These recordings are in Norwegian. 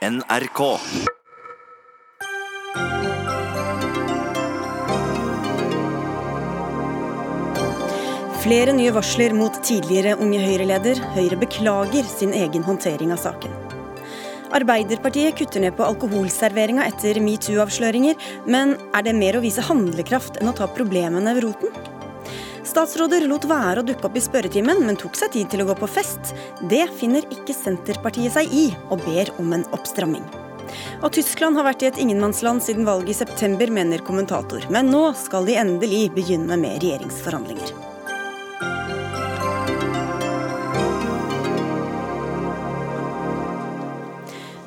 NRK. Flere nye varsler mot tidligere Unge Høyre-leder. Høyre beklager sin egen håndtering av saken. Arbeiderpartiet kutter ned på alkoholserveringa etter metoo-avsløringer, men er det mer å vise handlekraft enn å ta problemene ved roten? Statsråder lot være å dukke opp i spørretimen, men tok seg tid til å gå på fest. Det finner ikke Senterpartiet seg i, og ber om en oppstramming. Og Tyskland har vært i et ingenmannsland siden valget i september, mener kommentator. Men nå skal de endelig begynne med regjeringsforhandlinger.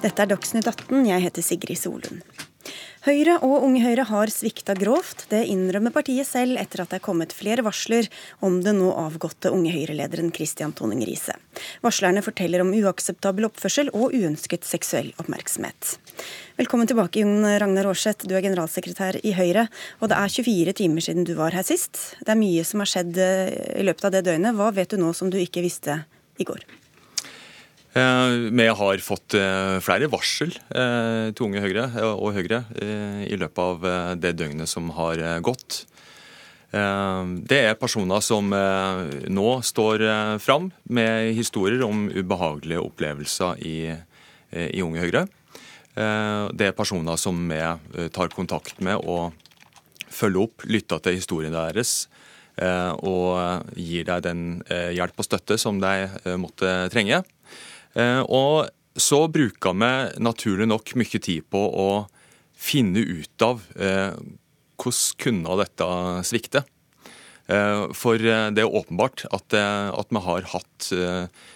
Dette er Dagsnytt 18. Jeg heter Sigrid Solund. Høyre og Unge Høyre har svikta grovt. Det innrømmer partiet selv etter at det er kommet flere varsler om den nå avgåtte Unge Høyre-lederen Christian Tonning Riise. Varslerne forteller om uakseptabel oppførsel og uønsket seksuell oppmerksomhet. Velkommen tilbake, Jon Ragnar Aarseth. Du er generalsekretær i Høyre, og det er 24 timer siden du var her sist. Det er mye som har skjedd eh, i løpet av det døgnet. Hva vet du nå som du ikke visste i går? Eh, vi har fått eh, flere varsel eh, til Unge Høyre og Høyre i løpet av det døgnet som har gått. Det er personer som nå står fram med historier om ubehagelige opplevelser i, i Unge Høyre. Det er personer som vi tar kontakt med og følger opp, lytter til historiene deres og gir deg den hjelp og støtte som de måtte trenge. Eh, og så bruker vi naturlig nok mye tid på å finne ut av eh, hvordan kunne dette svikte. Eh, for det er åpenbart at, at vi har hatt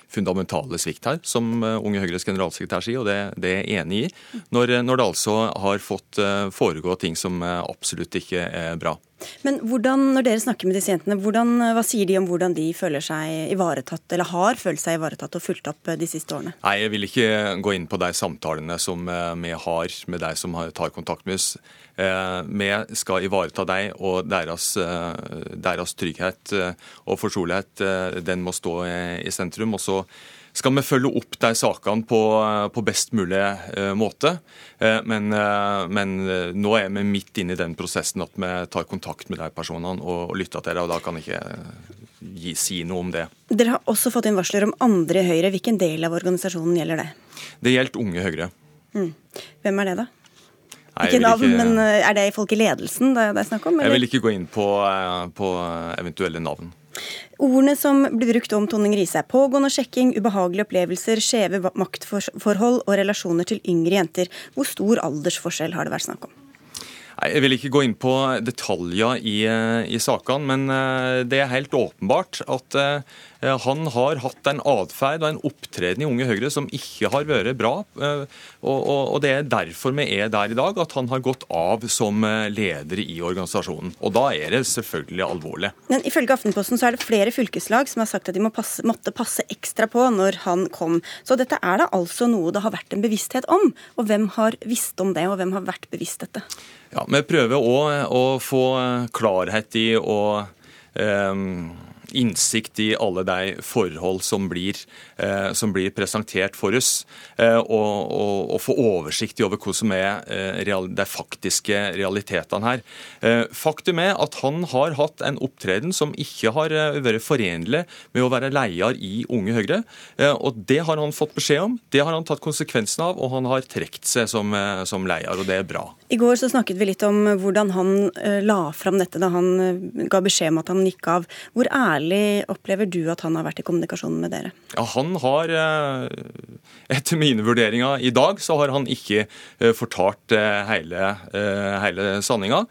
fundamentale svikt her, som Unge Høyres generalsekretær sier, og det, det er jeg enig i. Når, når, det altså har fått foregå ting som absolutt ikke er bra. Men hvordan, når dere snakker med disse jentene, hvordan, hva sier de om hvordan de føler seg ivaretatt, eller har følt seg ivaretatt og fulgt opp eh, de siste årene? Nei, Jeg vil ikke gå inn på de samtalene som eh, vi har med de som tar kontakt med oss. Eh, vi skal ivareta dem, og deres, deres trygghet og fortrolighet den må stå i sentrum. og så skal vi følge opp de sakene på, på best mulig uh, måte. Uh, men, men nå er vi midt inne i den prosessen at vi tar kontakt med de personene og, og lytter til dem. og Da kan jeg ikke gi, si noe om det. Dere har også fått inn varsler om andre i Høyre. Hvilken del av organisasjonen gjelder det? Det gjelder Unge Høyre. Mm. Hvem er det, da? Nei, ikke navn, ikke... men Er det folk i ledelsen det er snakk om? Eller? Jeg vil ikke gå inn på, på eventuelle navn. Ordene som blir brukt om Tonning Riise er pågående sjekking, ubehagelige opplevelser, skjeve maktforhold og relasjoner til yngre jenter. Hvor stor aldersforskjell har det vært snakk om? Jeg vil ikke gå inn på detaljer i, eh, i sakene, men eh, det er helt åpenbart at eh, han har hatt en atferd og en opptreden i Unge Høyre som ikke har vært bra. Og det er derfor vi er der i dag, at han har gått av som leder i organisasjonen. Og da er det selvfølgelig alvorlig. Men ifølge Aftenposten så er det flere fylkeslag som har sagt at de må passe, måtte passe ekstra på når han kom. Så dette er da altså noe det har vært en bevissthet om. Og hvem har visst om det, og hvem har vært bevisst dette? Ja, Vi prøver òg å få klarhet i og um, innsikt i alle de forhold som blir, eh, som blir presentert for oss, eh, og, og, og, få oversikt over hva som er eh, real, de faktiske realitetene her. Eh, faktum er at han har hatt en opptreden som ikke har eh, vært forenlig med å være leder i Unge Høyre. Eh, og Det har han fått beskjed om, det har han tatt konsekvensen av, og han har trukket seg som, som leder, og det er bra. I går så snakket vi litt om hvordan han la fram dette da han ga beskjed om at han gikk av. Hvor ærlig opplever du at han har vært i kommunikasjon med dere? Ja, Han har, eh, etter mine vurderinger i dag, så har han ikke eh, fortalt eh, hele, hele sanninga.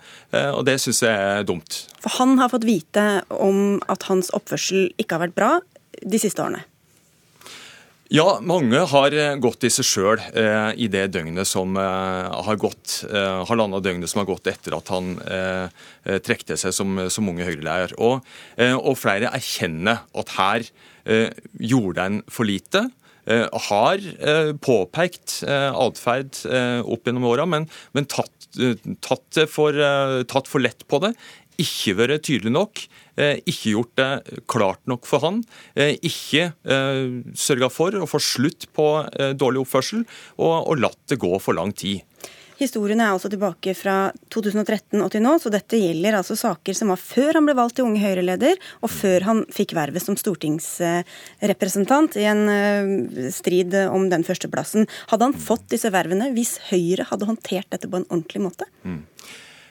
Og det syns jeg er dumt. For han har fått vite om at hans oppførsel ikke har vært bra de siste årene? Ja, mange har eh, gått i seg sjøl eh, i det døgnet som eh, har gått, eh, halvannet døgnet som har gått etter at han eh, eh trekte seg som, som unge Høyre-leder. Og, eh, og, flere erkjenner at her gjorde en for lite. har påpekt atferd opp gjennom åra, men, men tatt, tatt, for, tatt for lett på det ikke vært tydelig nok, eh, ikke gjort det klart nok for han, eh, ikke sørga for å få slutt på dårlig oppførsel, og, og latt det gå for lang tid. Historiene er altså tilbake fra 2013 og til nå, så dette gjelder altså saker som var før han ble valgt til Unge Høyre-leder, og før han fikk vervet som stortingsrepresentant i en strid om den førsteplassen. Hadde han fått disse vervene hvis Høyre hadde håndtert dette på en ordentlig måte? Mm.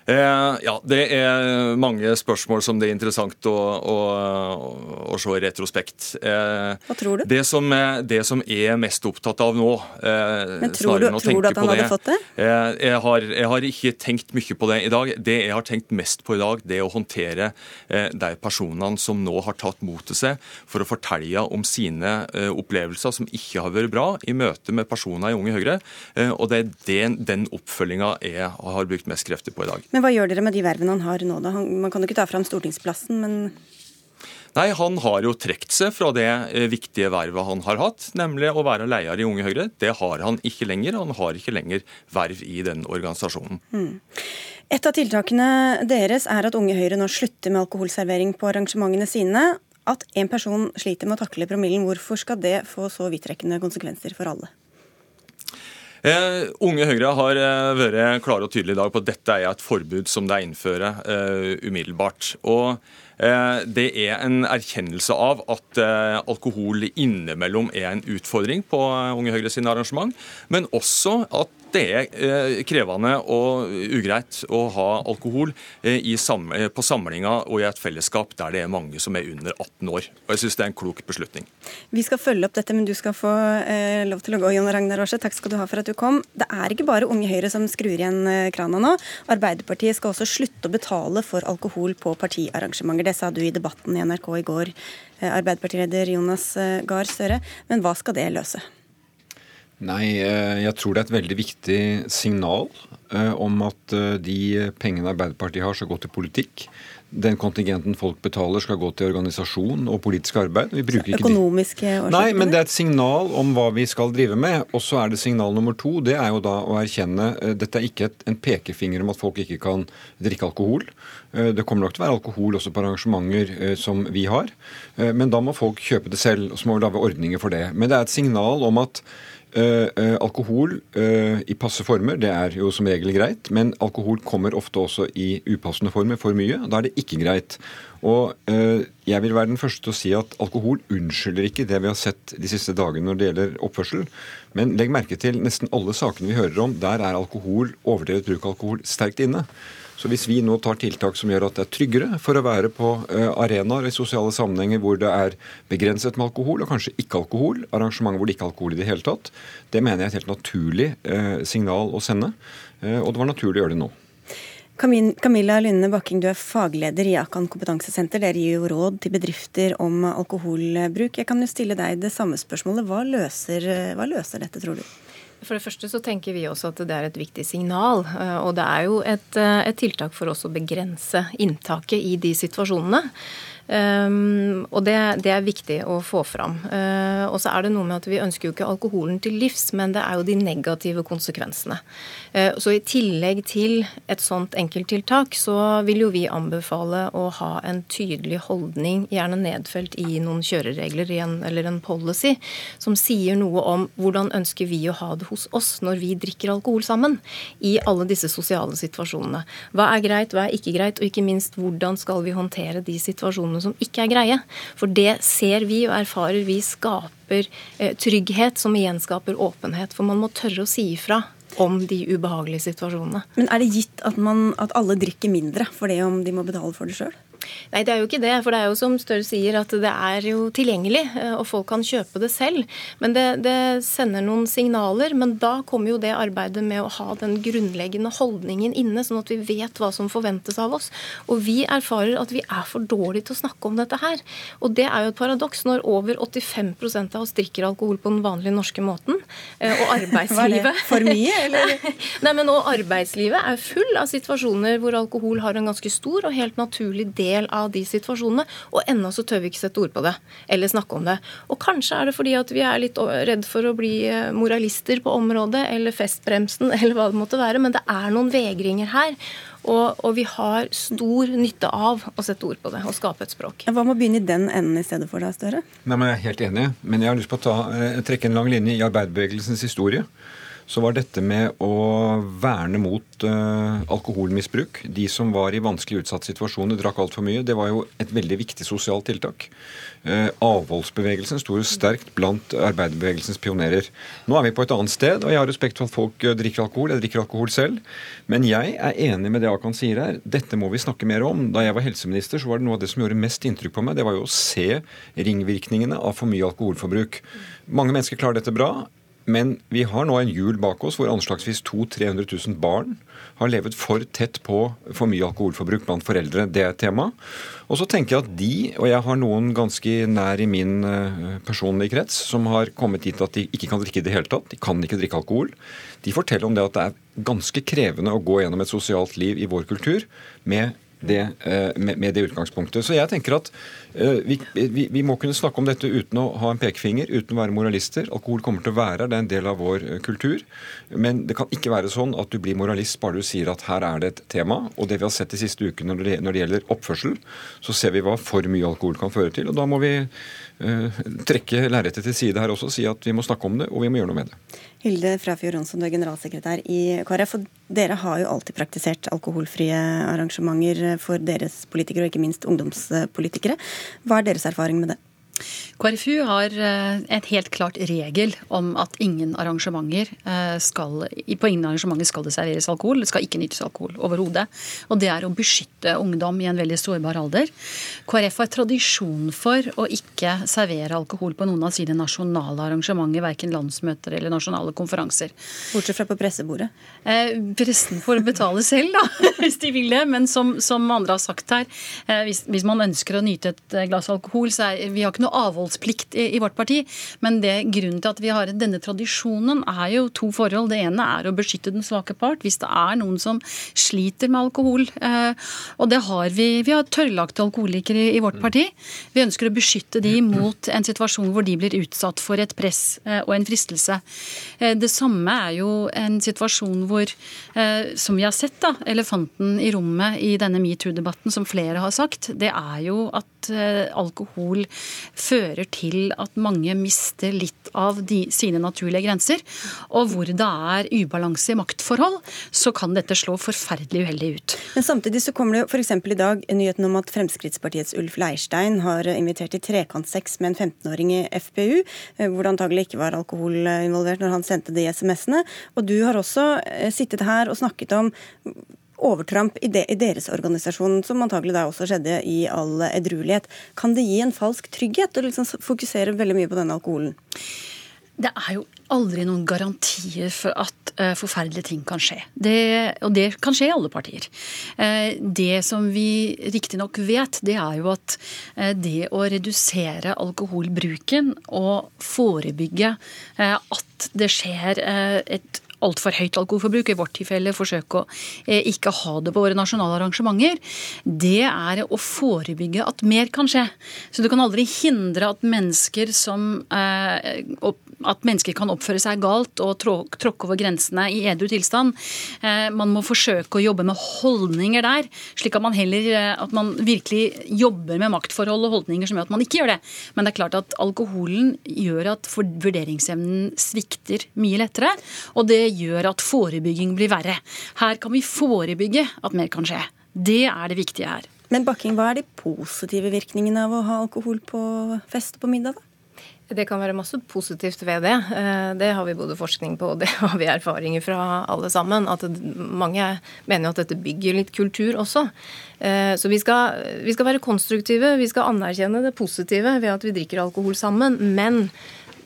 Eh, ja, Det er mange spørsmål som det er interessant å, å, å se i retrospekt. Eh, Hva tror du? Det som, det som er mest opptatt av nå eh, Men Tror du, tror du at han hadde det, fått det? Jeg har, jeg, har, ikke tenkt mye på det i dag. Det jeg har tenkt mest på i dag, det er å håndtere de personene som nå har tatt mot til seg for å fortelle om sine opplevelser som ikke har vært bra, i møte med personer i Unge Høyre. Og det er den, den oppfølginga jeg har brukt mest krefter på i dag. Men hva gjør dere med de vervene han har nå, da? Man kan jo ikke ta fram stortingsplassen, men Nei, Han har jo trukket seg fra det eh, viktige vervet han har hatt, nemlig å være leder i Unge Høyre. Det har han ikke lenger. Han har ikke lenger verv i den organisasjonen. Mm. Et av tiltakene deres er at Unge Høyre nå slutter med alkoholservering på arrangementene sine. At en person sliter med å takle promillen, hvorfor skal det få så vidtrekkende konsekvenser for alle? Eh, unge Høyre har eh, vært klare og tydelige i dag på at dette er et forbud som de innfører eh, umiddelbart. Og eh, det er en erkjennelse av at eh, alkohol innimellom er en utfordring på eh, Unge Høyre sine arrangement, men også at det er eh, krevende og ugreit å ha alkohol eh, på samlinga og i et fellesskap der det er mange som er under 18 år. Og Jeg syns det er en klok beslutning. Vi skal følge opp dette, men du skal få eh, lov til å gå, Jon Ragnar Aarse. Takk skal du ha for at du kom. Det er ikke bare Unge Høyre som skrur igjen krana nå. Arbeiderpartiet skal også slutte å betale for alkohol på partiarrangementer. Det sa du i debatten i NRK i går, Arbeiderpartileder Jonas Gahr Støre. Men hva skal det løse? Nei, eh, jeg tror det er et veldig viktig signal eh, om at eh, de pengene Arbeiderpartiet har, skal gå til politikk. Den kontingenten folk betaler, skal gå til organisasjon og politisk arbeid. Økonomiske årsaker? Nei, men det er et signal om hva vi skal drive med. Og så er det signal nummer to. Det er jo da å erkjenne Dette er ikke et, en pekefinger om at folk ikke kan drikke alkohol. Det kommer nok til å være alkohol også på arrangementer som vi har. Men da må folk kjøpe det selv, og så må vi lage ordninger for det. Men det er et signal om at Uh, alkohol uh, i passe former, det er jo som regel greit. Men alkohol kommer ofte også i upassende former, for mye. Da er det ikke greit. Og jeg vil være den første til å si at alkohol unnskylder ikke det vi har sett de siste dagene når det gjelder oppførsel. Men legg merke til nesten alle sakene vi hører om, der er alkohol, overdrevet bruk av alkohol sterkt inne. Så hvis vi nå tar tiltak som gjør at det er tryggere for å være på uh, arenaer i sosiale sammenhenger hvor det er begrenset med alkohol, og kanskje ikke alkohol, arrangementer hvor det ikke er alkohol i det hele tatt, det mener jeg er et helt naturlig uh, signal å sende. Uh, og det var naturlig å gjøre det nå. Camilla Lynne Bakking, du er fagleder i Akan kompetansesenter. Dere gir jo råd til bedrifter om alkoholbruk. Jeg kan jo stille deg det samme spørsmålet. Hva løser, hva løser dette, tror du? For det første så tenker vi også at det er et viktig signal. Eh, og det er jo et, eh, et tiltak for oss å begrense inntaket i de situasjonene. Um, og det, det, er viktig å få fram. Uh, og så er det noe med at vi ønsker jo ikke alkoholen til livs, men det er jo de negative konsekvensene. Uh, så i tillegg til et sånt enkelttiltak, så vil jo vi anbefale å ha en tydelig holdning, gjerne nedfelt i noen kjøreregler en, eller en policy, som sier noe om hvordan ønsker vi å ha det hos oss når vi drikker alkohol sammen, i alle disse sosiale situasjonene. Hva er greit, hva er ikke greit, og ikke minst hvordan skal vi håndtere de situasjonene som ikke er greie. For det ser vi og erfarer vi skaper eh, trygghet, som igjen skaper åpenhet. For man må tørre å si ifra om de ubehagelige situasjonene. Men er det gitt at, man, at alle drikker mindre for det om de må betale for det sjøl? Nei, det er jo ikke det. For det er jo som Støre sier, at det er jo tilgjengelig, eh, og folk kan kjøpe det selv. Men det, det, sender noen signaler. Men da kommer jo det arbeidet med å ha den grunnleggende holdningen inne, sånn at vi vet hva som forventes av oss. Og vi erfarer at vi er for dårlige til å snakke om dette her. Og det er jo et paradoks når over 85% av oss drikker alkohol på den vanlige norske måten. Eh, og arbeidslivet Var det for mye, eller? Nei, men og arbeidslivet er full av situasjoner hvor alkohol har en ganske stor og helt naturlig del del av de situasjonene, og ennå så tør vi ikke sette ord på det eller snakke om det. Og kanskje er det fordi at vi er litt redd for å bli eh, moralister på området, eller festbremsen, eller hva det måtte være, men det er noen vegringer her. Og, og, vi har stor nytte av å sette ord på det og skape et språk. Hva med å begynne i den enden i stedet for deg, Støre? Nei, men Jeg er helt enig, men jeg har lyst på å ta, eh, trekke en lang linje i arbeiderbevegelsens historie så var dette med å verne mot uh, alkoholmisbruk, de som var i vanskelig utsatt situasjoner, drakk altfor mye, det var jo et veldig viktig sosialt tiltak. Uh, avholdsbevegelsen sto jo sterkt blant arbeiderbevegelsens pionerer. Nå er vi på et annet sted, og jeg har respekt for at folk uh, drikker alkohol. Jeg drikker alkohol selv. Men jeg er enig med det Akan sier her. Dette må vi snakke mer om. Da jeg var helseminister, så var det noe av det som gjorde mest inntrykk på meg, det var jo å se ringvirkningene av for mye alkoholforbruk. Mange mennesker klarer dette bra. Men vi har nå en jul bak oss hvor anslagsvis 200 000-300 000 barn har levet for tett på for mye alkoholforbruk blant foreldre. Det er et tema. Og så tenker jeg at de, og jeg har noen ganske nær i min eh, personlige krets, som har kommet dit at de ikke kan drikke i det hele tatt. De kan ikke drikke alkohol. De forteller om det at det er ganske krevende å gå gjennom et sosialt liv i vår kultur med det, eh, med, det utgangspunktet. Så jeg tenker at eh, vi, vi, vi, må kunne snakke om dette uten å ha en pekefinger, uten å være moralister. Alkohol kommer til å være her, det er en del av vår eh, kultur. Men det kan ikke være sånn at du blir moralist bare du sier at her er det et tema. Og det vi har sett de siste ukene når når det gjelder oppførsel, så ser vi hva for mye alkohol kan føre til. Og da må vi uh, trekke lerretet til side her også og si at vi må snakke om det, og vi må gjøre noe med det. Hilde Frafjord Jonsson, du er generalsekretær i KrF. og Dere har jo alltid praktisert alkoholfrie arrangementer for deres politikere, og ikke minst ungdomspolitikere. Hva er deres erfaring med det? KrFU har eh, et helt klart regel om at ingen arrangementer eh, skal, på ingen arrangementer skal det serveres alkohol. Det skal ikke nyttes alkohol overhodet. Og det er å beskytte ungdom i en veldig sårbar alder. KrF har tradisjon for å ikke servere alkohol på noen av sine nasjonale arrangementer, verken landsmøter eller nasjonale konferanser. Bortsett fra på pressebordet? Eh, pressen får betale selv, da, hvis de vil det. Men som, som andre har sagt her, eh, hvis, hvis, man ønsker å nyte et glass alkohol, så er vi har ikke noe avholdsplikt i, i, vårt parti. Men det, grunnen til at vi har denne tradisjonen, er jo to forhold. Det ene er å beskytte den svake part. Hvis det er noen som sliter med alkohol. Eh, og det har vi. Vi har tørrlagte alkoholikere i, i, vårt parti. Vi ønsker å beskytte de mot en situasjon hvor de blir utsatt for et press eh, og en fristelse. Eh, det samme er jo en situasjon hvor, eh, som vi har sett, da, elefanten i rommet i denne metoo-debatten, som flere har sagt, det er jo at Eh, alkohol fører til at mange mister litt av de, sine naturlige grenser. Og hvor det er ubalanse i maktforhold, så kan dette slå forferdelig uheldig ut. Men samtidig så kommer det f.eks. i dag nyheten om at Fremskrittspartiets Ulf Leirstein har invitert til trekantsex med en 15-åring i FPU, eh, hvor det antagelig ikke var alkohol involvert når han sendte de SMS-ene. Og du har også eh, sittet her og snakket om overtramp i, de, i, deres organisasjon, som antagelig da også skjedde i all edruelighet. Kan det gi en falsk trygghet å liksom fokusere veldig mye på denne alkoholen? Det er jo aldri noen garantier for at uh, forferdelige ting kan skje. Det, og det kan skje i alle partier. Uh, det som vi riktignok vet, det er jo at uh, det å redusere alkoholbruken og forebygge at det skjer et altfor høyt alkoholforbruk, i vårt tilfelle forsøke å eh, ikke ha det på våre nasjonale arrangementer, det er å forebygge at mer kan skje. Så du kan aldri hindre at mennesker som eh, at mennesker kan oppføre seg galt og tråkke over grensene i edru tilstand. Eh, man må forsøke å jobbe med holdninger der, slik at man heller at man virkelig jobber med maktforhold og holdninger som gjør at man ikke gjør det. Men det er klart at alkoholen gjør at vurderingsevnen svikter mye lettere. Og det gjør at forebygging blir verre. Her kan vi forebygge at mer kan skje. Det er det viktige her. Men Bakking, hva er de positive virkningene av å ha alkohol på fest og på middag? da? Det kan være masse positivt ved det. Eh, det har vi både forskning på og det har vi erfaringer fra alle sammen. At mange mener jo at dette bygger litt kultur også. Eh, så vi skal, vi skal være konstruktive. Vi skal anerkjenne det positive ved at vi drikker alkohol sammen. Men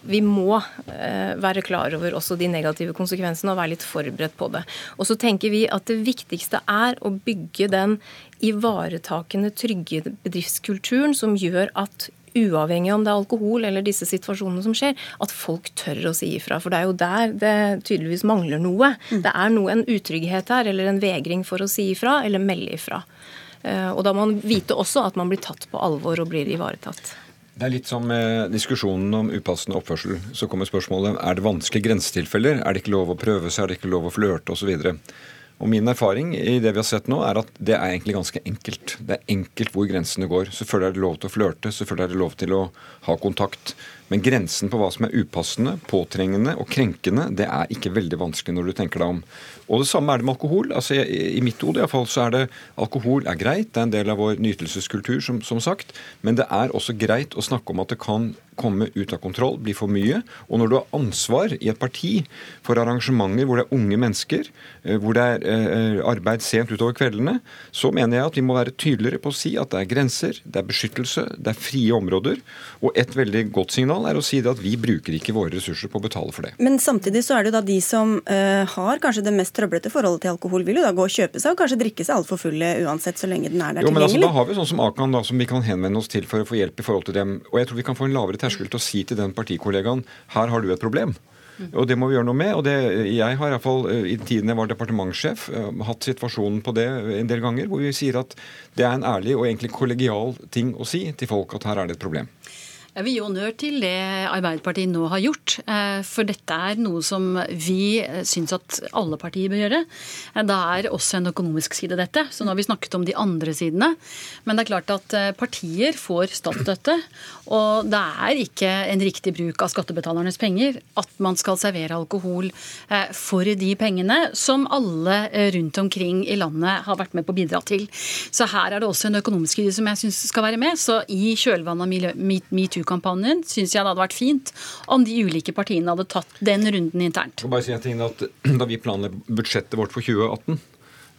vi må eh, være klar over også de negative konsekvensene og være litt forberedt på det. Og så tenker vi at det viktigste er å bygge den ivaretakende, trygge bedriftskulturen som gjør at uavhengig om det er alkohol eller disse situasjonene som skjer, at folk tør å si ifra. For det er jo der det tydeligvis mangler noe. Mm. Det er noe, en utrygghet her, eller en vegring for å si ifra eller melde ifra. Eh, og da må man vite også at man blir tatt på alvor og blir ivaretatt. Det er litt som diskusjonen om upassende oppførsel. Så kommer spørsmålet er det vanskelige grensetilfeller. Er det ikke lov å prøve seg, er det ikke lov å flørte osv. Og min erfaring i det vi har sett nå, er at det er egentlig ganske enkelt. Det er enkelt hvor grensene går. Selvfølgelig er det lov til å flørte, selvfølgelig er det lov til å ha kontakt. Men grensen på hva som er upassende, påtrengende og krenkende, det er ikke veldig vanskelig når du tenker deg om. Og det samme er det med alkohol. Altså, I, mitt hode i hvert fall, så er det alkohol er greit, det er en del av vår nytelseskultur, som, som sagt. Men det er også greit å snakke om at det kan komme ut av kontroll, bli for mye. Og når du har ansvar i et parti for arrangementer hvor det er unge mennesker, eh, hvor det er eh, arbeid sent utover kveldene, så mener jeg at vi må være tydeligere på å si at det er grenser, det er beskyttelse, det er frie områder. Og et veldig godt signal signal er å si at vi bruker ikke våre ressurser på å betale for det. Men samtidig så er det jo da de som uh, har kanskje det mest trøblete forholdet til alkohol, vil jo da gå og kjøpe seg og kanskje drikke seg altfor fulle uansett, så lenge den er der jo, men tilgjengelig. Altså, da har vi sånn som Akan da, som vi kan henvende oss til for å få hjelp i forhold til dem. Og jeg tror vi kan få en lavere terskel til å si til den partikollegaen her har du et problem. Og Det må vi gjøre noe med. og det, Jeg har i, hvert fall, eh, i tiden jeg var departementssjef, eh, hatt situasjonen på det en del ganger, hvor vi sier at det er en ærlig og egentlig kollegial ting å si til folk at her er det et problem. Jeg vil gi honnør til det Arbeiderpartiet nå har gjort. Eh, for dette er noe som vi syns at alle partier bør gjøre. Eh, det er også en økonomisk side dette. Så nå har vi snakket om de andre sidene. Men det er klart at eh, partier får statsstøtte. Og det er ikke en riktig bruk av skattebetalernes penger at man skal servere alkohol for de pengene som alle rundt omkring i landet har vært med på å bidra til. Så her er det også en økonomisk side som jeg syns skal være med. Så i kjølvannet av metoo kampanjen syns jeg det hadde vært fint om de ulike partiene hadde tatt den runden internt. Jeg bare si en ting at Da vi planla budsjettet vårt for 2018,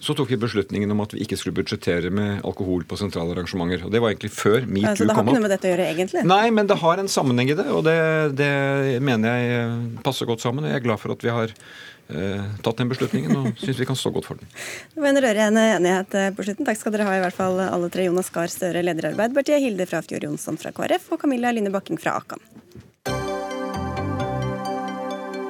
så tok vi beslutningen om at vi ikke skulle budsjettere med alkohol på sentrale arrangementer. Og Det var egentlig før metoo altså, kom opp. Så Det har ikke noe med dette å gjøre, egentlig? Nei, men det har en sammenheng i det. Og det, det mener jeg passer godt sammen. og Jeg er glad for at vi har eh, tatt den beslutningen og syns vi kan stå godt for den. Det var en rørende enighet eh, på slutten. Takk skal dere ha, i hvert fall alle tre. Jonas Gahr Støre, leder i Arbeiderpartiet, Hilde Frafjord Jonsson fra KrF og Camilla Line Bakking fra Akan.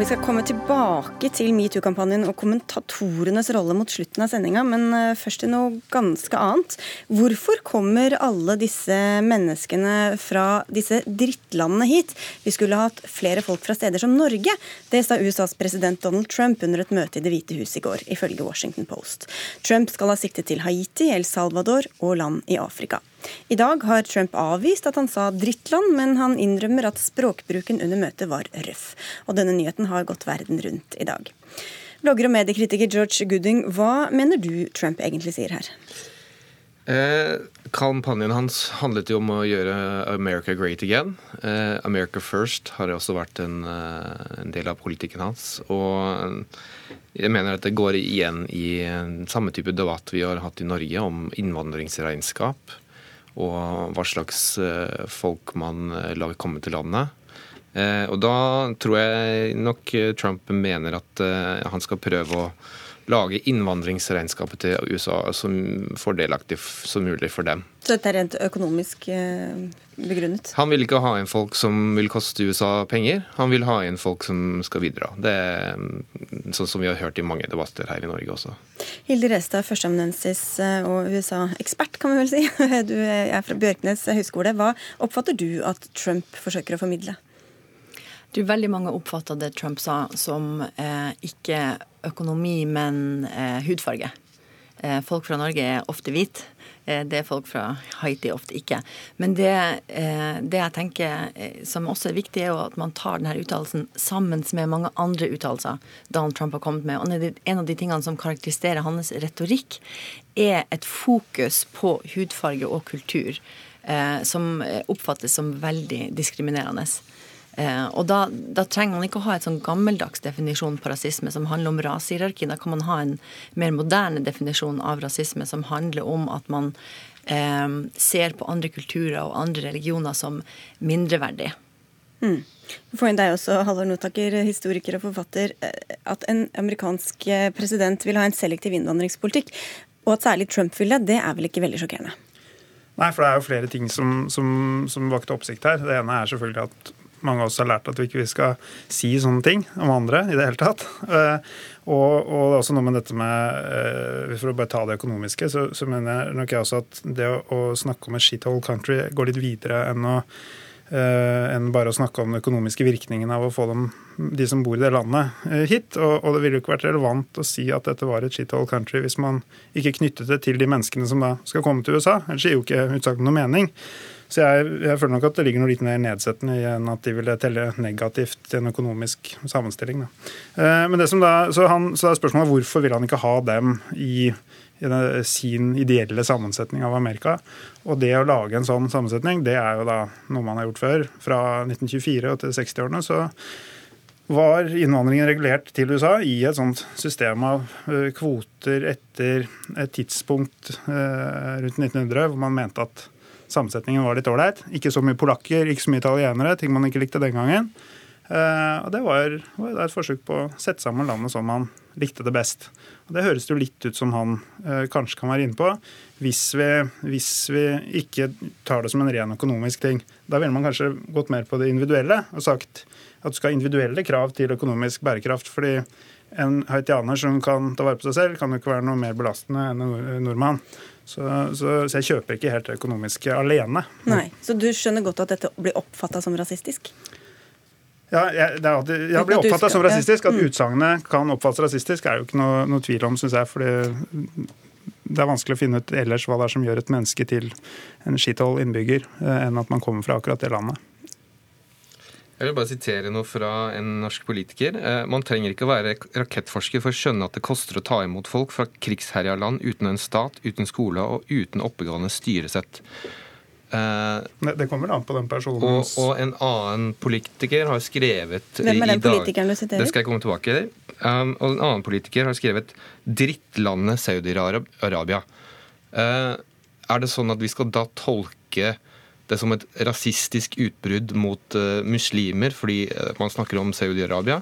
Og Vi skal komme tilbake til metoo-kampanjen og kommentatorenes rolle mot slutten av sendinga, men eh, først til noe ganske annet. Hvorfor kommer alle disse menneskene fra disse drittlandene hit? Vi skulle hatt flere folk fra steder som Norge. Det sa USAs president Donald Trump under et møte i Det hvite hus i går, ifølge Washington Post. Trump skal ha siktet til Haiti, El Salvador og land i Afrika. I dag har Trump avvist at han sa drittland, men han innrømmer at språkbruken under møtet var røff. Og denne nyheten har gått verden rundt i dag. Blogger og mediekritiker George Gooding, hva mener du Trump egentlig sier her? Eh, kampanjen hans handlet jo om å gjøre America great again. Eh, America first har også vært en, eh, en, del av politikken hans. Og jeg mener at det går igjen i samme type debatt vi har hatt i Norge om innvandringsregnskap og hva slags eh, folk man eh, lar komme til landet. Eh, og da tror jeg nok Trump mener at han skal prøve å lage innvandringsregnskapet til USA som fordelaktig som mulig for dem. Så dette er rent økonomisk eh, begrunnet? Han vil ikke ha inn folk som vil koste USA penger. Han vil ha inn folk som skal bidra. Det er mm, sånn som vi har hørt i mange debatter her i Norge også. Hilde Restad, førsteamanuensis eh, og USA-ekspert, kan vi vel si. Du er fra Bjørknes høgskole. Hva oppfatter du at Trump forsøker å formidle? Du, veldig mange oppfatter det Trump sa som eh, ikke økonomi, men eh, hudfarge. Eh, folk fra Norge er ofte hvite. Eh, det er folk fra Haiti ofte ikke. Men det, eh, det jeg tenker eh, som også er viktig, er jo at man tar denne uttalelsen sammen med mange andre uttalelser Donald Trump har kommet med. Og en av de tingene som karakteriserer hans retorikk, er et fokus på hudfarge og kultur. Som oppfattes som veldig diskriminerende. Eh, og da, da, trenger man ikke å ha et sånn gammeldags definisjon på rasisme som handler om rasehierarki. Da kan man ha en mer moderne definisjon av rasisme som handler om at man eh, ser på andre kulturer og andre religioner som mindreverdige. Mm. Få inn deg også, Halvor Notaker, historiker og forfatter. Eh, at en amerikansk eh, president vil ha en selektiv innvandringspolitikk, og at særlig Trump vil det, det er vel ikke veldig sjokkerende? Nei, for det er jo flere ting som, som, som vakte oppsikt her. Det ene er selvfølgelig at mange av oss har lært at vi ikke skal si sånne ting om andre i det hele tatt. Eh, og, og det er også noe med dette med eh, For å bare ta det økonomiske, så, så mener nok jeg også at det å, å snakke om et shithole country går litt videre enn å Uh, enn bare å snakke om den økonomiske virkningen av å få dem, de som bor i det landet, hit. Og, og, det ville jo ikke vært relevant å si at dette var et shithole country hvis man ikke knyttet det til de menneskene som da skal komme til USA. Ellers gir jo ikke utsagnet noe mening. Så jeg, jeg, føler nok at det ligger noe litt mer nedsettende i enn at de ville telle negativt i en økonomisk sammenstilling. Da. men det som da, så, han, så er spørsmålet hvorfor vil han ikke ha dem i, sin ideelle sammensetning av Amerika. Og det å lage en sånn sammensetning, det er jo da noe man har gjort før. Fra 1924 og til 60-årene så var innvandringen regulert til USA i et sånt system av kvoter etter et tidspunkt rundt 1900 hvor man mente at sammensetningen var litt ålreit. Ikke så mye polakker, ikke så mye italienere, ting man ikke likte den gangen. Uh, og Det var, var, et forsøk på å sette sammen landet som man likte det best. Og Det høres jo litt ut som han uh, kanskje kan være inne på, hvis vi, hvis vi, ikke tar det som en ren økonomisk ting. Da ville man kanskje gått mer på det individuelle og sagt at du skal ha individuelle krav til økonomisk bærekraft. fordi en haitianer som kan ta vare på seg selv, kan jo ikke være noe mer belastende enn en nordmann. Så, så, så, jeg kjøper ikke helt det økonomiske alene. Nei, Så du skjønner godt at dette blir oppfatta som rasistisk? Ja, jeg, det alltid, jeg blir oppfatta som rasistisk. At mm. utsagnet kan oppfattes rasistisk, er jo ikke noe, noe tvil om, syns jeg. fordi det er vanskelig å finne ut ellers hva det er som gjør et menneske til en skithold innbygger, eh, enn at man kommer fra akkurat det landet. Jeg vil bare sitere noe fra en norsk politiker. Eh, man trenger ikke å være rakettforsker for å skjønne at det koster å ta imot folk fra krigsherja land uten en stat, uten skole og uten oppegående styresett. Uh, det kommer an på den personen. Og, og, en annen politiker har skrevet Hvem er den politikeren du siterer? Det skal jeg komme tilbake til. Um, og en annen politiker har skrevet 'drittlandet Saudi-Arabia'. Uh, er det sånn at vi skal da tolke det som et rasistisk utbrudd mot uh, muslimer fordi uh, man snakker om Saudi-Arabia?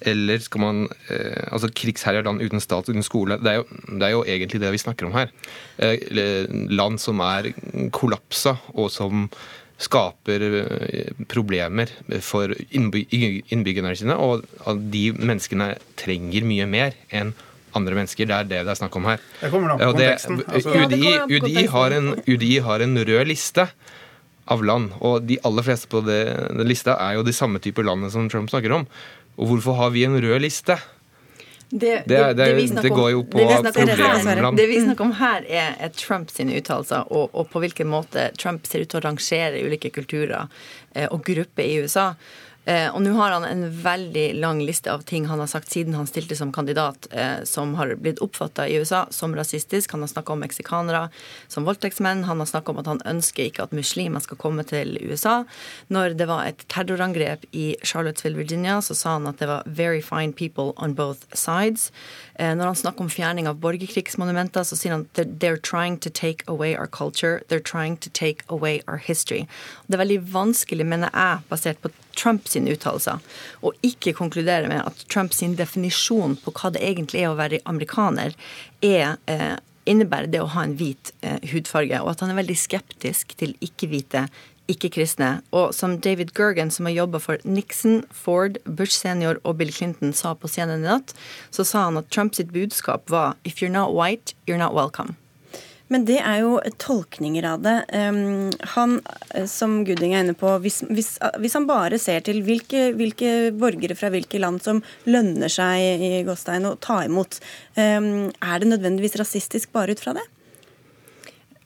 Eller skal man uh, Altså krigsherja land uten stat, uten skole. Det er, jo, det er, jo, egentlig det vi snakker om her. land som er kollapsa, og som skaper problemer for innbyggerne sine. Og de menneskene trenger mye mer enn andre mennesker. Det er det det er snakk om her. Det kommer an på konteksten. Altså. UDI, UDI, har en, UDI har en rød liste av land. Og de aller fleste på det, den lista er jo de samme typer landene som Trump snakker om. Og hvorfor har vi en rød liste? Det, det, det, det går jo på problemland. Det vi snakker om her, er, Trump sine uttalelser, og, og, på hvilken måte Trump ser ut til å rangere ulike kulturer eh, og grupper i USA. Eh, og nå har han en veldig lang liste av ting han har sagt siden han stilte som kandidat, eh, som har blitt oppfatta i USA som rasistisk. Han har snakka om meksikanere som voldtektsmenn. Han har snakka om at han ønsker ikke at muslimer skal komme til USA. Når det var et terrorangrep i Charlottesville, Virginia, så sa han at det var 'very fine people on both sides'. Eh, når han snakker om fjerning av borgerkrigsmonumenter, så sier han at 'they're trying to take away our culture'. 'They're trying to take away our history'. Det er veldig vanskelig, mener jeg, basert på Trumps uttalelser, å ikke konkludere med at Trumps definisjon på hva det egentlig er å være amerikaner, er eh, innebærer det å ha en hvit eh, hudfarge, og at han er veldig skeptisk til ikke-hvite ikke-kristne. Og som David Gergen, som har jobba for Nixon, Ford, Bush senior og Bill Clinton, sa på scenen i natt, så sa han at Trumps budskap var If you're not white, you're not welcome. Men det er jo tolkninger av det. Han, eh, som Gooding er inne på, hvis, hvis, hvis han bare ser til hvilke, hvilke, borgere fra hvilke land som lønner seg i Gåstein å ta imot, er det nødvendigvis rasistisk bare ut fra det?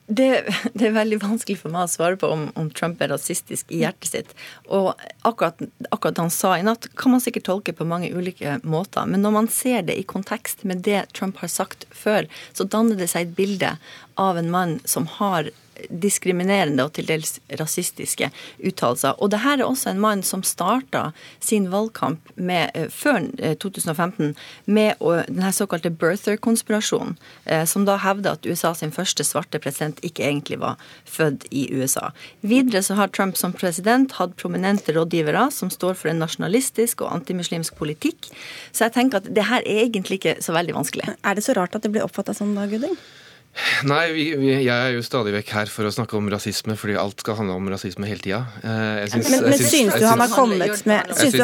Det, det, er veldig vanskelig for meg å svare på om, om Trump er rasistisk i hjertet sitt. Og akkurat, akkurat han sa i natt, kan man sikkert tolke på mange ulike måter. Men når man ser det i kontekst med det Trump har sagt før, så danner det seg et bilde av en mann som har diskriminerende og til dels rasistiske uttalelser. Og det her er også en mann som starta sin valgkamp med, eh, før 2015 eh, med denne såkalte birther-konspirasjonen, eh, som da hevder at USA sin første svarte president ikke egentlig var født i USA. Videre så har Trump som president hatt prominente rådgivere som står for en nasjonalistisk og antimuslimsk politikk. Så jeg tenker at det her er egentlig ikke så veldig vanskelig. Er det så rart at det blir oppfatta sånn da, Guding? Nei, vi, vi, jeg er jo stadig vekk her for å snakke om rasisme, fordi alt skal handle om rasisme hele tida. Eh, men, men syns du han har kommet med, syns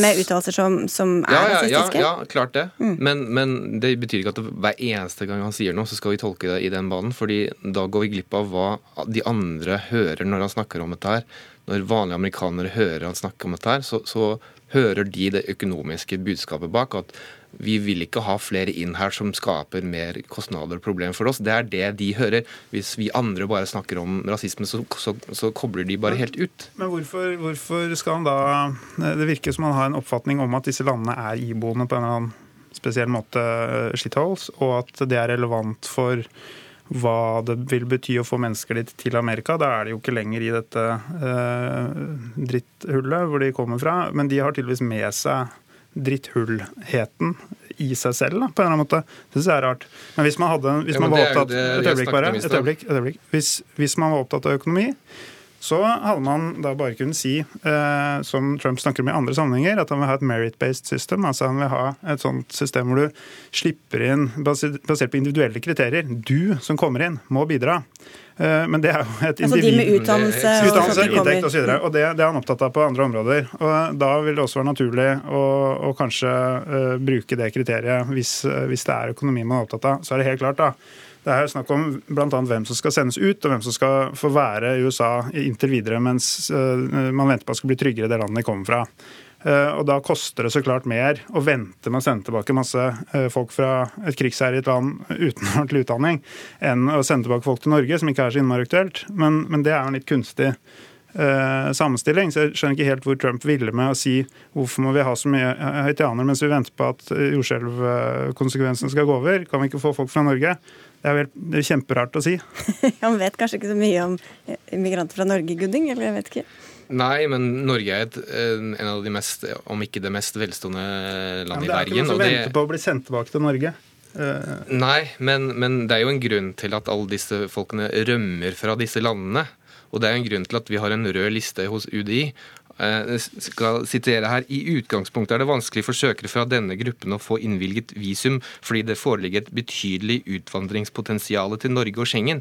med uttalelser som, som er ja, ja, rasistiske? Ja, ja, klart det. Mm. Men, men, det betyr ikke at det, hver eneste gang han sier noe, så skal vi tolke det i den banen. fordi da går vi glipp av hva de andre hører når han snakker om dette her. Når vanlige amerikanere hører han snakke om dette her, så, så hører de det økonomiske budskapet bak. at vi vil ikke ha flere inn her som skaper mer kostnader og problemer for oss. Det er det de hører. Hvis vi andre bare snakker om rasisme, så, så, så kobler de bare helt ut. Men hvorfor, hvorfor, skal han da Det virker som han har en oppfatning om at disse landene er iboende på en eller annen spesiell måte eh, shitholes, og at det er relevant for hva det vil bety å få mennesker dit til Amerika. Da er de jo ikke lenger i dette eh, dritthullet hvor de kommer fra. Men de har tydeligvis med seg dritthullheten i seg selv, da, på en eller annen måte. Det syns jeg er rart. Men hvis man, hadde, hvis ja, man var opptatt Et øyeblikk, bare. Et øyeblikk. Et øyeblikk. Hvis, hvis man var opptatt av økonomi, så hadde man da bare kunnet si, eh, som Trump snakker om i andre sammenhenger, at han vil ha et merit-based system. Altså han vil ha et sånt system hvor du slipper inn basert på individuelle kriterier. Du som kommer inn, må bidra. Eh, men det er jo et individ... Altså de med utdannelse, utdannelse inntekt osv. Og, og det, det, er han opptatt av på andre områder. Og Da vil det også være naturlig å, å kanskje uh, bruke det kriteriet hvis, uh, hvis, det er økonomi man er opptatt av. Så er det helt klart, da. Det er snakk om bl.a. hvem som skal sendes ut, og hvem som skal få være i USA inntil videre mens uh, man venter på at det skal bli tryggere det landet de kommer fra. Eh, og da koster det så klart mer å vente med å sende tilbake masse eh, folk fra et krigsherjet land uten ordentlig utdanning, enn å sende tilbake folk til Norge, som ikke er så innmari aktuelt. Men, men det er jo en litt kunstig uh, sammenstilling. Så jeg skjønner ikke helt hvor Trump ville med å si hvorfor må vi ha så mye haitianere mens vi venter på at jordskjelvkonsekvensene skal gå over. Kan vi ikke få folk fra Norge? Det er, vel, det er kjemperart å si. Han vet kanskje ikke så mye om migranter fra Norge, Gudding? eller jeg vet ikke. Nei, men Norge er et, en av de mest, om ikke det mest velstående landet i verden. Det er ikke noe som venter på å bli sendt tilbake til Norge. Uh. Nei, men, men, det er jo en grunn til at alle disse folkene rømmer fra disse landene. Og det er en grunn til at vi har en rød liste hos UDI. Jeg eh, skal sitere her. I utgangspunktet er det vanskelig for søkere fra denne gruppen å få innvilget visum fordi det foreligger et betydelig utvandringspotensial til Norge og Schengen.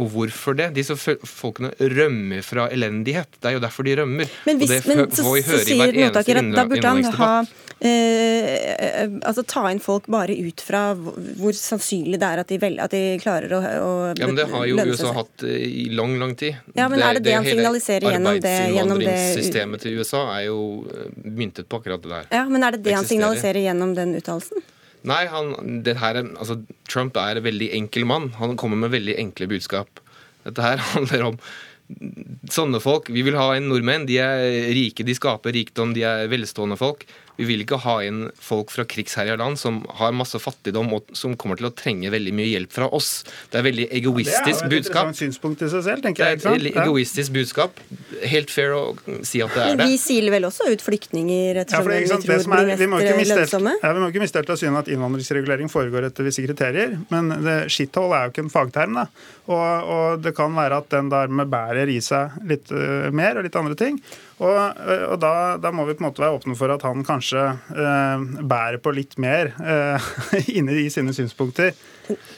Og hvorfor det? Disse folkene rømmer fra elendighet. Det er jo derfor de rømmer. Men, hvis, men så, så, sier mottaker at da burde han ha eh, altså ta inn folk bare ut fra hvor sannsynlig det er at de, vel, at de klarer å, å Ja, men Det har jo USA hatt eh, i lang, lang tid. Ja, men Er det det, det han signaliserer gjennom det? Det Arbeidsinnvandringssystemet til USA er jo eh, myntet på akkurat det der. Ja, Men er det det han signaliserer gjennom den uttalelsen? Nei, han, her, altså, Trump er en veldig enkel mann. Han kommer med veldig enkle budskap. Dette her handler om sånne folk. Vi vil ha en nordmenn. De er rike, de skaper rikdom, de er velstående folk. Vi vil ikke ha inn folk fra krigsherja land som har masse fattigdom og som kommer til å trenge veldig mye hjelp fra oss. Det er veldig egoistisk budskap. Det er jo et interessant synspunkt i seg selv, tenker jeg. Det er et egoistisk budskap. Helt fair å si at det er det. Men vi siler vel også ut flyktninger ettersom ja, vi tror blir mest lønnsomme? Ja, vi må ikke miste helt av syne at innvandringsregulering foregår etter visse kriterier. Men shithole er jo ikke en fagterm. da. Og, og, det kan være at den dermed bærer i seg litt uh, mer og litt andre ting. Og, eh, og da, da, må vi på en måte være åpne for at han kanskje eh, bærer på litt mer eh, inne i sine synspunkter.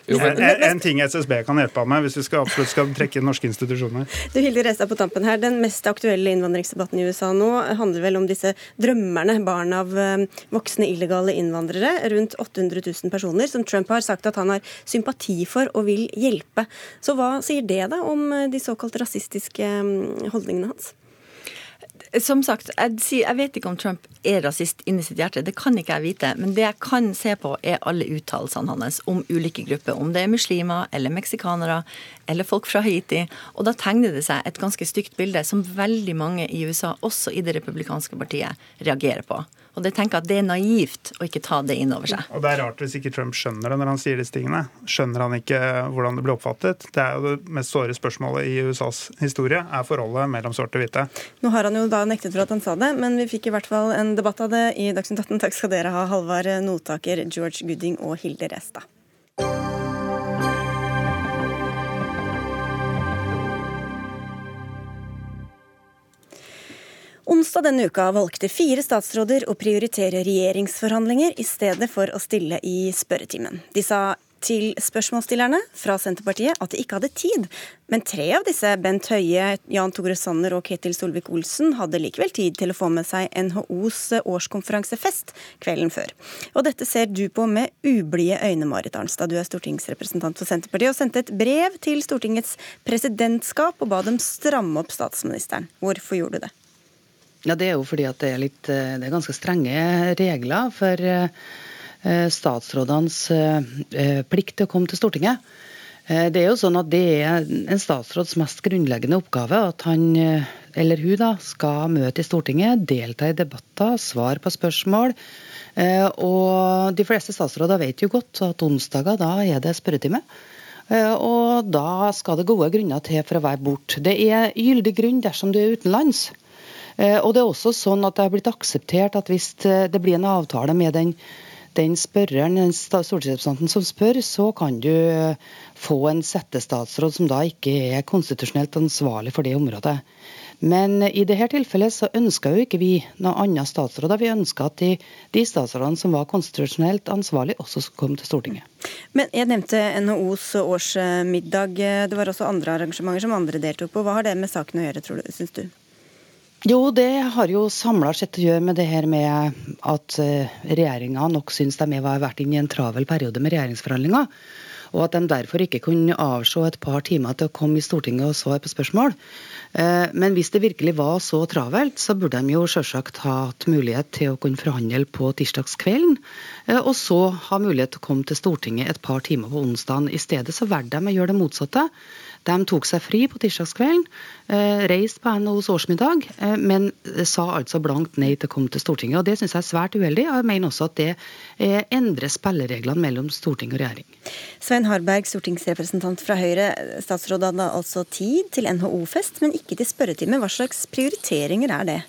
Jo, men, en, en, ting SSB kan hjelpe ham med, hvis vi skal, absolutt skal trekke norske institusjoner. Du Hilde Restad på tampen her, Den mest aktuelle innvandringsdebatten i USA nå handler vel om disse drømmerne, barn av voksne illegale innvandrere. Rundt 800 000 personer, som Trump har sagt at han har sympati for og vil hjelpe. Så hva sier det da om eh, de såkalt rasistiske mm, holdningene hans? Som sagt, jeg, vet ikke om Trump er rasist inni sitt hjerte. Det kan ikke jeg vite. Men det jeg kan se på, er alle uttalelsene hans om ulike grupper. Om det er muslimer eller meksikanere eller folk fra Haiti. Og da tegner det seg et ganske stygt bilde som veldig mange i USA, også i det republikanske partiet, reagerer på. Og det tenker jeg at det er naivt å ikke ta det inn over seg. Og det er rart hvis ikke Trump skjønner det når han sier disse tingene. Skjønner han ikke hvordan det blir oppfattet? Det er jo det mest såre spørsmålet i USAs historie, er forholdet mellom svarte og hvite. Nå har han jo da nektet for at han sa det, men vi fikk i hvert fall en debatt av det i Dagsnytt 18. Takk skal dere ha, Halvard Notaker, George Gooding og Hilde Restad. Onsdag denne uka valgte fire statsråder å prioritere regjeringsforhandlinger i stedet for å stille i spørretimen. De sa til spørsmålsstillerne fra Senterpartiet at de ikke hadde tid. Men tre av disse, Bent Høie, Jan Tore Sanner og Ketil Solvik-Olsen, hadde likevel tid til å få med seg NHOs årskonferansefest kvelden før. Og dette ser du på med ublide øyne, Marit Arnstad. Du er stortingsrepresentant for Senterpartiet og sendte et brev til Stortingets presidentskap og ba dem stramme opp statsministeren. Hvorfor gjorde du det? Ja, Det er jo fordi at det er, litt, det er ganske strenge regler for Eh, statsrådenes eh, plikt til å komme til Stortinget. Eh, det er jo sånn at det er en statsråds mest grunnleggende oppgave at han eller hun da, skal møte i Stortinget, delta i debatter, svare på spørsmål. Og de fleste statsråder vet jo godt at onsdager da er det spørretime. Og da skal det gode grunner til for å være borte. Det er gyldig grunn dersom du er utenlands. Og det er også sånn at det har blitt akseptert at hvis det blir en avtale med den den spørreren, den stortingsrepresentanten som spør, så kan du eh, få en settestatsråd som da ikke er konstitusjonelt ansvarlig for det området. Men i dette tilfellet så ønska jo ikke vi noen andre statsråder. Vi ønska at de, de, statsrådene som var konstitusjonelt ansvarlig, også skulle komme til Stortinget. Men Jeg nevnte NHOs årsmiddag. Det var også andre arrangementer som andre deltok på. Hva har det med saken å gjøre, tror du, syns du? Jo, det har jo samla sett å gjøre med det her med at eh, regjeringa nok syns de har vært inne i en travel periode med regjeringsforhandlinger. Og at de derfor ikke kunne avse et par timer til å komme i Stortinget og svare på spørsmål. Eh, men hvis det virkelig var så travelt, så burde de jo selvsagt hatt mulighet til å kunne forhandle på tirsdagskvelden. Eh, og så ha mulighet til å komme til Stortinget et par timer på onsdagen. I stedet så valgte de å gjøre det motsatte. De tok seg fri på tirsdagskvelden, eh, reiste på NHOs årsmiddag, eh, men sa altså blankt nei til å komme til Stortinget. og Det syns jeg er svært uheldig. og Jeg mener også at det eh, endrer spillereglene mellom storting og regjering. Svein Harberg, stortingsrepresentant fra Høyre. Statsråd hadde altså tid til NHO-fest, men ikke til spørretime. Hva slags prioriteringer er det?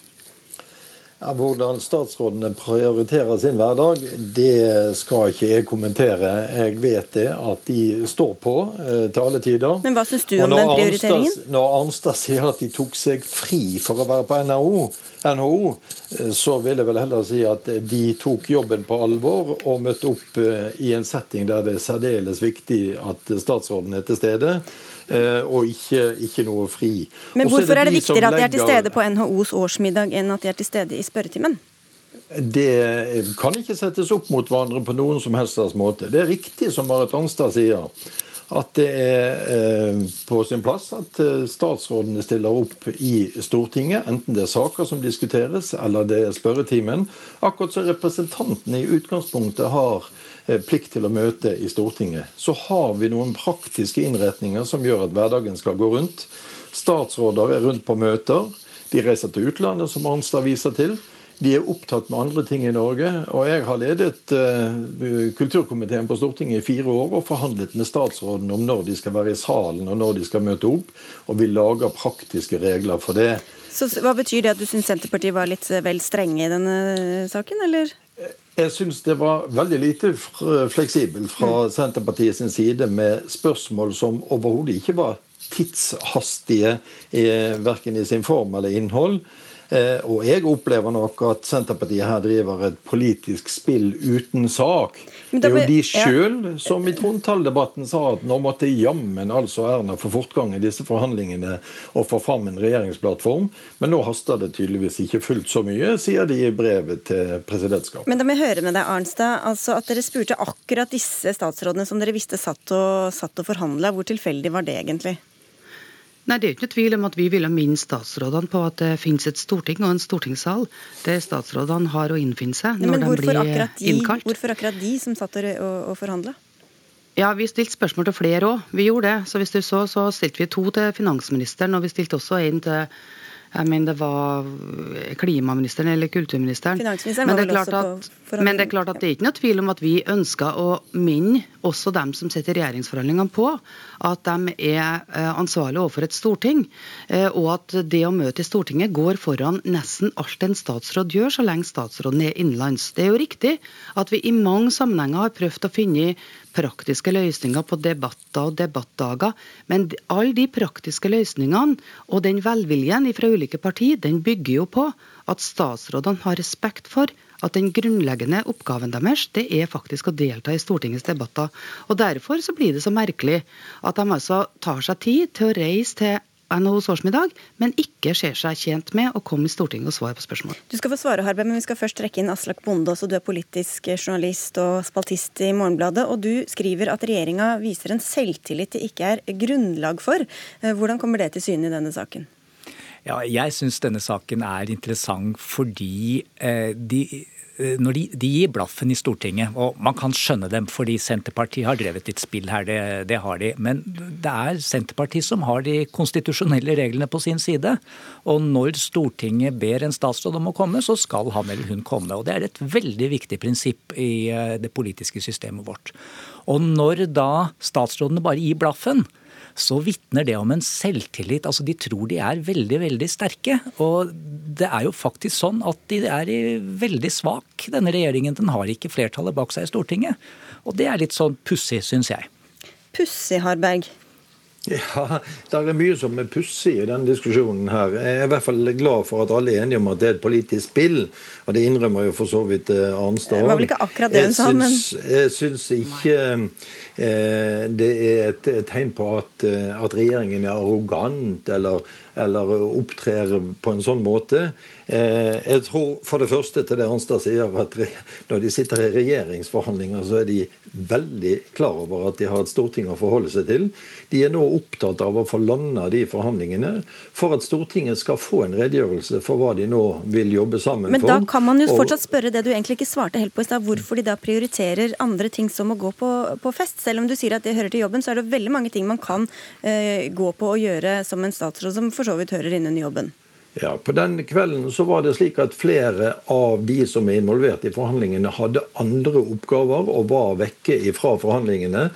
Hvordan statsrådene prioriterer sin hverdag, det skal ikke jeg kommentere. Jeg vet det at de står på eh, til alle tider. Men hva syns du om den prioriteringen? Arnstad, når Arnstad sier at de tok seg fri for å være på NHO, NHO, eh, så vil jeg vel heller si at de tok jobben på alvor og møtte opp eh, i en setting der det er særdeles viktig at statsråden er til stede. Eh, og ikke, ikke noe fri. Men hvorfor er det, er det viktigere at de er til stede på NHOs årsmiddag enn at de er til stede i spørretimen? Det kan ikke settes opp mot hverandre på noen som helst måte. Det er riktig som Marit Arnstad sier, at det er eh, på sin plass at eh, statsrådene stiller opp i Stortinget, enten det er saker som diskuteres eller det er spørretimen. Akkurat som representantene i utgangspunktet har plikt til å møte i Stortinget. Så har vi noen praktiske innretninger som gjør at hverdagen skal gå rundt. Statsråder er rundt på møter. De reiser til utlandet, som Arnstad viser til. De er opptatt med andre ting i Norge. Og jeg har ledet uh, kulturkomiteen på Stortinget i fire år og forhandlet med statsråden om når de skal være i salen og når de skal møte opp. Og vi lager praktiske regler for det. Så Hva betyr det at du syns Senterpartiet var litt vel strenge i denne saken, eller? Jeg syns det var veldig lite fleksibel fra mm. Senterpartiet sin side med spørsmål som overhodet ikke var tidshastige, verken i sin form eller innhold. Eh, og jeg opplever nok at Senterpartiet her driver et politisk spill uten sak. Det er jo de sjøl som i trontaledebatten sa at nå måtte jammen altså Erna få fortgang i disse forhandlingene og få fram en regjeringsplattform. Men nå haster det tydeligvis ikke fullt så mye, sier de i brevet til presidentskapet. Men da må jeg høre med deg, Arnstad. altså At dere spurte akkurat disse statsrådene som dere visste satt og, satt og forhandla, hvor tilfeldig var det egentlig? Nei, Det er ikke noe tvil om at vi ville minne statsrådene på at det finnes et storting og en stortingssal der statsrådene har å innfinne seg når de blir de, innkalt. Hvorfor akkurat de som satt og, og forhandla? Ja, Vi stilte spørsmål til flere òg. Vi gjorde det. Så hvis du så, så stilte vi to til finansministeren, og vi stilte også en til jeg mener det var klimaministeren eller kulturministeren. Finansministeren var vel også at, på Men det er klart at det er ikke noe tvil om at vi ønsker å minne også dem som sitter i regjeringsforhandlingene på at de er eh, ansvarlige overfor et storting, eh, og at det å møte i Stortinget går foran nesten alt en statsråd gjør, så lenge statsråden er innenlands. Det er jo riktig at vi i mange sammenhenger har prøvd å finne praktiske løsninger på debatter og debattdager. Men alle de praktiske løsningene og den velviljen fra ulike partier, den bygger jo på at statsrådene har respekt for at den grunnleggende oppgaven deres det er faktisk å delta i Stortingets debatter. Og Derfor så blir det så merkelig at de altså tar seg tid til å reise til NHOs årsmiddag, men ikke ser seg tjent med å komme i Stortinget og svare på spørsmål. Du skal få svare, Harberg, men vi skal først trekke inn Aslak Bonde. Også du er politisk journalist og spaltist i Morgenbladet. Og du skriver at regjeringa viser en selvtillit det ikke er grunnlag for. Eh, hvordan kommer det til syne i denne saken? Ja, jeg syns denne saken er interessant fordi eh, de, når de, de, gir blaffen i Stortinget, og man kan skjønne dem fordi Senterpartiet har drevet litt spill her, det, det, har de. Men det er Senterpartiet som har de konstitusjonelle reglene på sin side. Og når Stortinget ber en statsråd om å komme, så skal han eller hun komme. Og det er et veldig viktig prinsipp i eh, det politiske systemet vårt. Og når da statsrådene bare gir blaffen, så vitner det om en selvtillit. Altså De tror de er veldig, veldig sterke. Og det er jo faktisk sånn at de er veldig svak, denne regjeringen. Den har ikke flertallet bak seg i Stortinget. Og det er litt sånn pussig, syns jeg. Pussig, Harberg? Ja, det er mye som er pussig i denne diskusjonen her. Jeg er i hvert fall glad for at alle er enige om at det er et politisk spill. Og det innrømmer jo for så vidt eh, Arnstad. Det var vel ikke akkurat det hun sa, men Jeg syns ikke det er et tegn på at, eh, at regjeringen er arrogant eller eller opptrer på en sånn måte. Eh, jeg tror for det første til det Arnstad sier, at når de sitter i regjeringsforhandlinger, så er de veldig klar over at de har et storting å forholde seg til. De er nå opptatt av å få landa de forhandlingene for at Stortinget skal få en redegjørelse for hva de nå vil jobbe sammen Men for. Men da kan man jo fortsatt spørre det du egentlig ikke svarte helt på i stad, hvorfor de da prioriterer andre ting som å gå på, på, fest. Selv om du sier at det hører til jobben, så er det veldig mange ting man kan eh, gå på og gjøre som en statsråd som for så vidt hører inn under jobben? Ja, På den kvelden så var det slik at flere av de som er involvert i forhandlingene, hadde andre oppgaver og var vekke fra forhandlingene.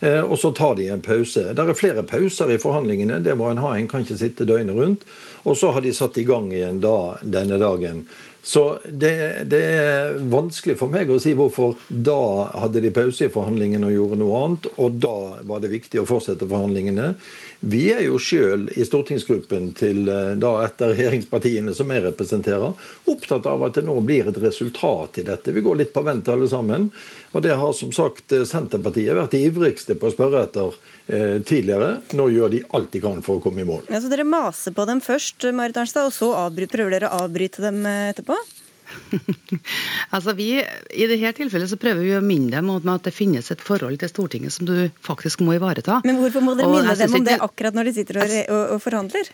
Eh, og så tar de en pause. Det er flere pauser i forhandlingene, det må en ha. En kan ikke sitte døgnet rundt. Og så har de satt i gang igjen da, denne dagen. Så det, det, er vanskelig for meg å si hvorfor da hadde de pause i forhandlingene og gjorde noe annet, og da var det viktig å fortsette forhandlingene. Vi er jo sjøl i stortingsgruppen til eh, da etter regjeringspartiene som jeg representerer, opptatt av at det nå blir et resultat i dette. Vi går litt på vent alle sammen. Og det har som sagt Senterpartiet vært de ivrigste på å spørre etter eh, tidligere. Nå gjør de alt de kan for å komme i mål. Ja, så Dere maser på dem først, Marit Arnstad, og så prøver dere å avbryte dem eh, etterpå? altså vi, I dette tilfellet så prøver vi å minne dem om at det finnes et forhold til Stortinget som du faktisk må ivareta. Men hvorfor må dere minne dem om det akkurat når de sitter og, og, og forhandler?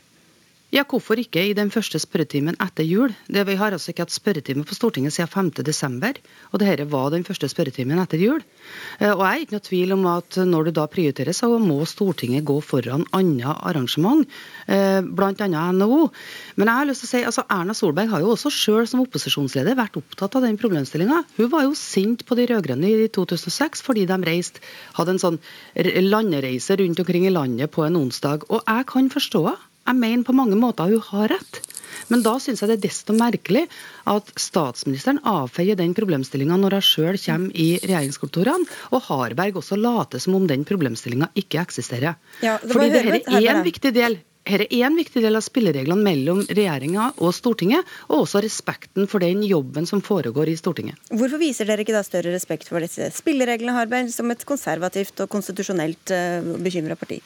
Ja, hvorfor ikke i den første spørretimen etter jul? Det, vi har altså ikke hatt spørretime på Stortinget siden 5.12., og dette var den første spørretimen etter jul. Eh, og jeg er ikke noe tvil om at når du da prioriterer, så må Stortinget gå foran andre arrangement, eh, bl.a. NHO. Men jeg har lyst til å si, altså Erna Solberg har jo også sjøl som opposisjonsleder vært opptatt av den problemstillinga. Hun var jo sint på de rød-grønne i 2006 fordi de reist, hadde en sånn landereise rundt omkring i landet på en onsdag. Og jeg kan forstå henne. Jeg mener på mange måter hun har rett. Men da syns jeg det er desto merkelig at statsministeren avfeier den problemstillinga når hun sjøl kommer i regjeringskontorene, og Harberg også later som om den problemstillinga ikke eksisterer. Ja, det Fordi dette er en viktig del dette er en viktig del av spillereglene mellom regjeringa og Stortinget, og også respekten for den jobben som foregår i Stortinget. Hvorfor viser dere ikke da større respekt for disse spillereglene, Harberg, som et konservativt og konstitusjonelt uh, bekymra parti?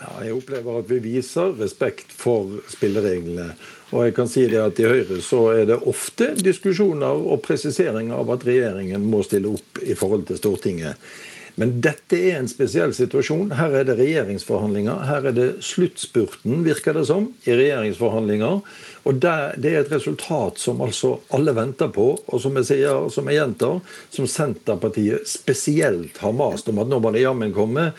Ja, jeg opplever at vi viser respekt for spillereglene. Og jeg kan si det at I Høyre så er det ofte diskusjoner og presiseringer av at regjeringen må stille opp i forhold til Stortinget. Men dette er en spesiell situasjon. Her er det regjeringsforhandlinger. Her er det sluttspurten, virker det som, i regjeringsforhandlinger. Og det, er et resultat som altså alle venter på, og som jeg sier, som jeg gjentar, som Senterpartiet spesielt har mast om at nå må det jammen komme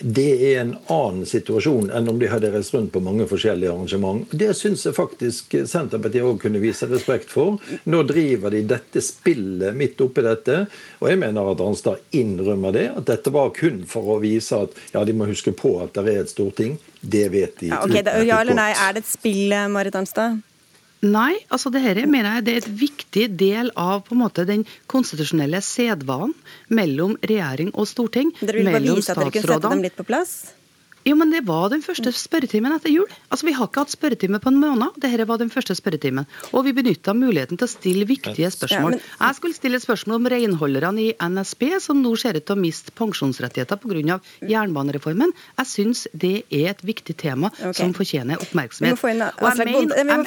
det er en annen situasjon enn om de hadde reist rundt på mange forskjellige arrangement. Det syns jeg faktisk Senterpartiet òg kunne vise respekt for. Nå driver de dette spillet midt oppi dette. Og jeg mener at Arnstad innrømmer det. At dette var kun for å vise at ja, de må huske på at det er et storting. Det vet de. Ja, okay, da, ja eller nei, Er det et spill, Marit Arnstad? Nei, altså det her mener jeg det er et viktig del av på en måte den konstitusjonelle sedvanen mellom regjering og storting. Dere vil bare vise at dere kunne sette dem litt på plass? Jo, men det var den første spørretimen etter jul. Altså, Vi har ikke hatt spørretime på en måned. Dette var den første spørretimen. Og vi benytta muligheten til å stille viktige spørsmål. Jeg skulle stille et spørsmål om renholderne i NSB, som nå ser ut til å miste pensjonsrettigheter pga. jernbanereformen. Jeg syns det er et viktig tema okay. som fortjener oppmerksomhet. Og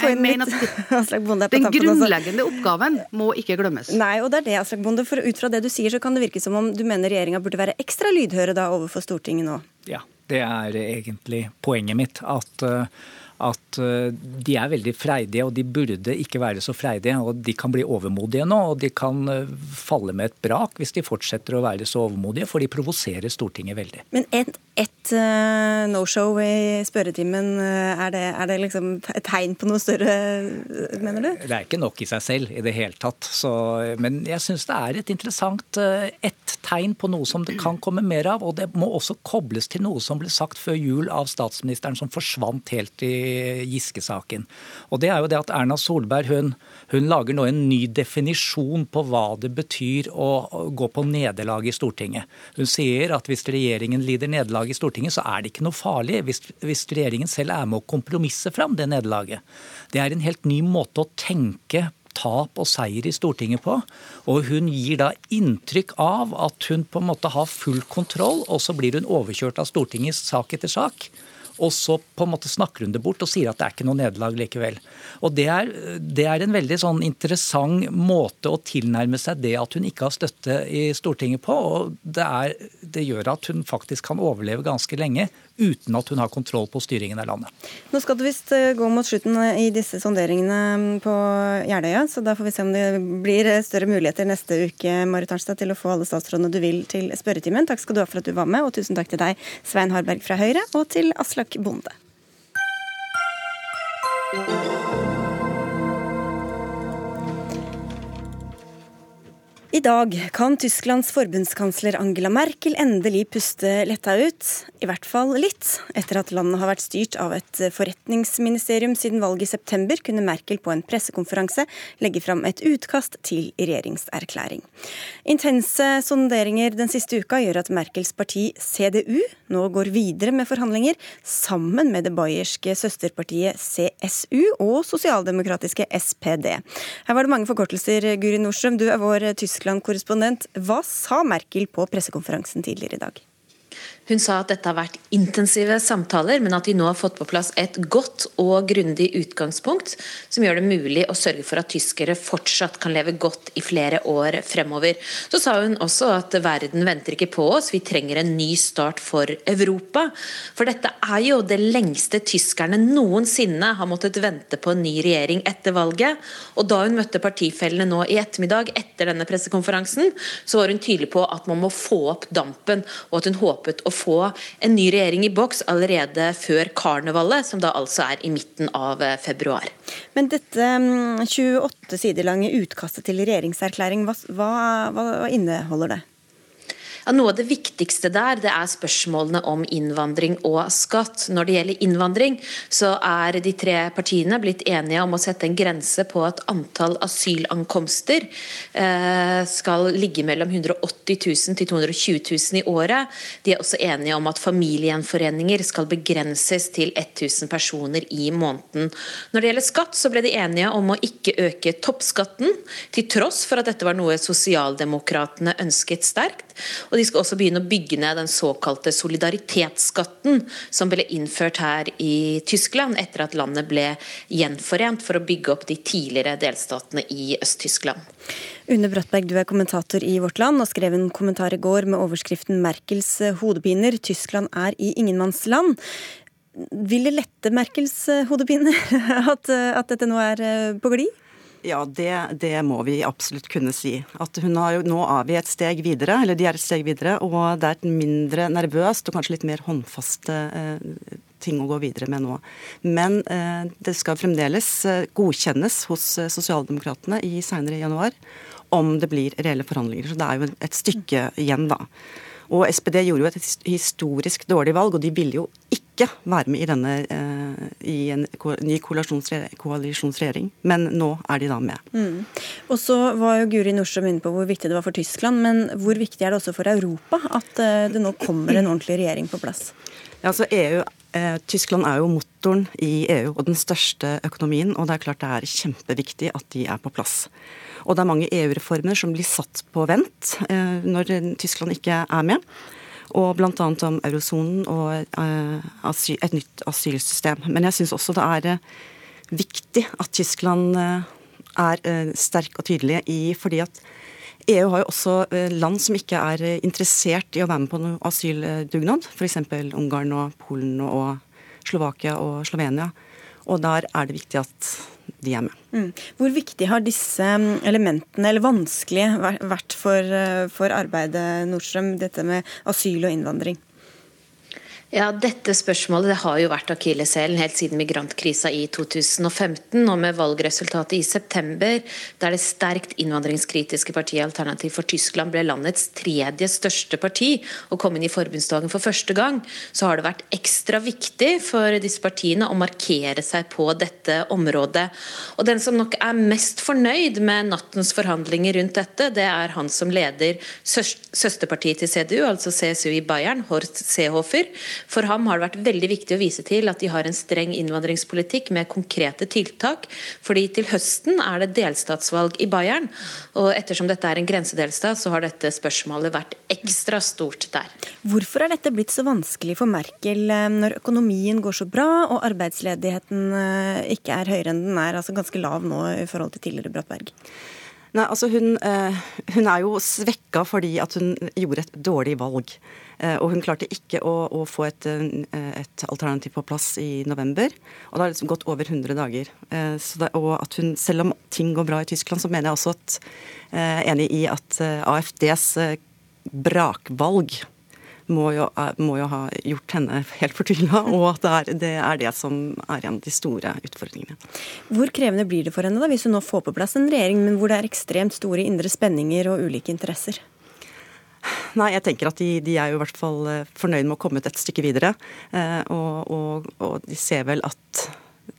jeg mener, at den grunnleggende oppgaven må ikke glemmes. Nei, og det er det, Aslak Bonde. For ut fra det du sier, så kan det virke som om du mener regjeringa burde være ekstra lydhøre da overfor Stortinget nå? Ja. Det er egentlig poenget mitt. At, eh, at eh, de er veldig freidige, og de burde ikke være så freidige. Og de kan bli overmodige nå, og de kan eh, falle med et brak hvis de fortsetter å være så overmodige, for de provoserer Stortinget veldig. Men et, et uh, no-show i spørretimen, er det, er det, liksom et tegn på noe større, mener du? Det er ikke nok i seg selv i det hele tatt. Så, men jeg syns det er et interessant ett tegn på noe som det kan komme mer av. Og det må også kobles til noe som ble sagt før jul av statsministeren, som forsvant helt i Giske-saken. Og det er jo det at Erna Solberg hun, hun lager nå en ny definisjon på hva det betyr å gå på nederlag i Stortinget. Hun sier at hvis regjeringen lider nederlag i Stortinget, så er det ikke noe farlig hvis, hvis regjeringen selv er med å kompromisse fram det nederlaget. Det er en helt ny måte å tenke tap og seier i Stortinget på. Og hun gir da inntrykk av at hun på en måte har full kontroll, og så blir hun overkjørt av Stortinget sak etter sak. Og så på en måte snakker hun det bort og sier at det er ikke noe nederlag likevel. Og det er, det er, en veldig sånn interessant måte å tilnærme seg det at hun ikke har støtte i Stortinget på. og det, er, det gjør at hun faktisk kan overleve ganske lenge uten at hun har kontroll på styringen av landet. Nå skal det visst eh, gå mot slutten i disse sonderingene mm, på Jeløya, så da får vi se om det blir større muligheter neste uke Marit Arnstad, til å få alle statsrådene du vil til spørretimen. Takk skal du ha for at du var med, og tusen takk til deg, Svein Harberg fra Høyre, og til Aslak Bonde. I dag kan Tysklands forbundskansler Angela Merkel endelig puste letta ut, i hvert fall litt. Etter at landet har vært styrt av et forretningsministerium siden valget i september, kunne Merkel på en pressekonferanse legge fram et utkast til regjeringserklæring. Intense sonderinger den siste uka gjør at Merkels parti CDU nå går videre med forhandlinger, sammen med det bayerske søsterpartiet CSU og sosialdemokratiske SPD. Her var det mange forkortelser, Guri Nordstrøm, du er vår tysk Tyskland-korrespondent. Hva sa Merkel på pressekonferansen tidligere i dag? Hun sa at dette har vært intensive samtaler, men at de nå har fått på plass et godt og grundig utgangspunkt som gjør det mulig å sørge for at tyskere fortsatt kan leve godt i flere år fremover. Så sa hun også at verden venter ikke på oss, vi trenger en ny start for Europa. For dette er jo det lengste tyskerne noensinne har måttet vente på en ny regjering etter valget. Og da hun møtte partifellene nå i ettermiddag etter denne pressekonferansen, så var hun tydelig på at man må få opp dampen, og at hun håpet å få en ny regjering i boks allerede før karnevalet, som da altså er i midten av eh, februar. Men dette 28 mm, sider lange utkastet til regjeringserklæring, hva, hva, hva inneholder det? Ja, noe av det viktigste der det er spørsmålene om innvandring og skatt. Når det gjelder innvandring, så er de tre partiene blitt enige om å sette en grense på at antall asylankomster eh, skal ligge mellom 180 000 til 220 000 i året. De er også enige om at familiegjenforeninger skal begrenses til 1000 personer i måneden. Når det gjelder skatt, så ble de enige om å ikke øke toppskatten, til tross for at dette var noe sosialdemokratene ønsket sterkt. Og de skal også begynne å bygge ned den såkalte solidaritetsskatten som ble innført her i Tyskland etter at landet ble gjenforent for å bygge opp de tidligere delstatene i Øst-Tyskland. Une Brattberg, du er kommentator i Vårt Land og skrev en kommentar i går med overskriften 'Merkels hodepiner Tyskland er i ingenmannsland'. Vil det lette Merkels hodepiner at, at dette nå er eh, på glid? Ja, det, det, må vi absolutt kunne si. At hun har jo, nå er et steg videre, eller de er et steg videre, og det er et mindre nervøst og kanskje litt mer håndfaste eh, ting å gå videre med nå. Men eh, det skal fremdeles eh, godkjennes hos eh, sosialdemokratene i senere i januar om det blir reelle forhandlinger. Så det er jo et stykke igjen, da. Og SPD gjorde jo et historisk dårlig valg, og de ville jo ikke være med i denne eh, i en ny koalisjonsregjering. Men nå er de da med. Mm. Og så var jo Guri Nordstrøm inne på hvor viktig det var for Tyskland, men hvor viktig er det også for Europa at eh, det nå kommer en ordentlig regjering på plass? Ja, altså EU, eh, Tyskland er jo motoren i EU og den største økonomien, og det er klart det er kjempeviktig at de er på plass. Og det er mange EU-reformer som blir satt på vent eh, når Tyskland ikke er med og bl.a. om eurosonen og eh, et nytt asylsystem. Men jeg syns også det er eh, viktig at Tyskland er sterk og tydelig i fordi at EU har jo også land som ikke er interessert i å være med på noe asyldugnad. F.eks. Ungarn og Polen og Slovakia og Slovenia. Og der er det viktig at de er med. Mm. Hvor viktig har disse mm, elementene, eller vanskelige, vært for, eh, for arbeidet Nordstrøm, dette med asyl og innvandring? Ja, Dette spørsmålet det har jo vært akilleshælen helt siden migrantkrisa i 2015. Og med valgresultatet i september, der det sterkt innvandringskritiske partiet Alternativ for Tyskland ble landets tredje største parti og kom inn i forbundsdagen for første gang, så har det vært ekstra viktig for disse partiene å markere seg på dette området. Og den som nok er mest fornøyd med nattens forhandlinger rundt dette, det er han som leder søsterpartiet til CDU, altså CSU i Bayern, Horst Seehofer for ham har det vært veldig viktig å vise til at de har en streng innvandringspolitikk med konkrete tiltak. fordi til høsten er det delstatsvalg i Bayern. Og ettersom dette er en grensedelstat, så har dette spørsmålet vært ekstra stort der. Hvorfor er dette blitt så vanskelig for Merkel eh, når økonomien går så bra og arbeidsledigheten eh, ikke er høyere enn den er, altså ganske lav nå i forhold til tidligere Brattberg? Nei, altså hun, eh, hun, er jo svekka fordi at hun gjorde et dårlig valg. Eh, og hun klarte ikke å, å få et, eh, et, alternativ på plass i november. Og det har liksom gått over 100 dager. Det, og at hun, selv om ting går bra i Tyskland, så mener jeg også at enig i at AFDs brakvalg må jo, må jo, ha gjort henne helt fortvila, og at det er, det er, det som er en av de store utfordringene. Hvor krevende blir det for henne da, hvis hun nå får på plass en regjering, men hvor det er ekstremt store indre spenninger og ulike interesser? Nei, jeg tenker at de, de, er jo i hvert fall eh, fornøyd med å komme et stykke videre. Eh, og, og, og de ser vel at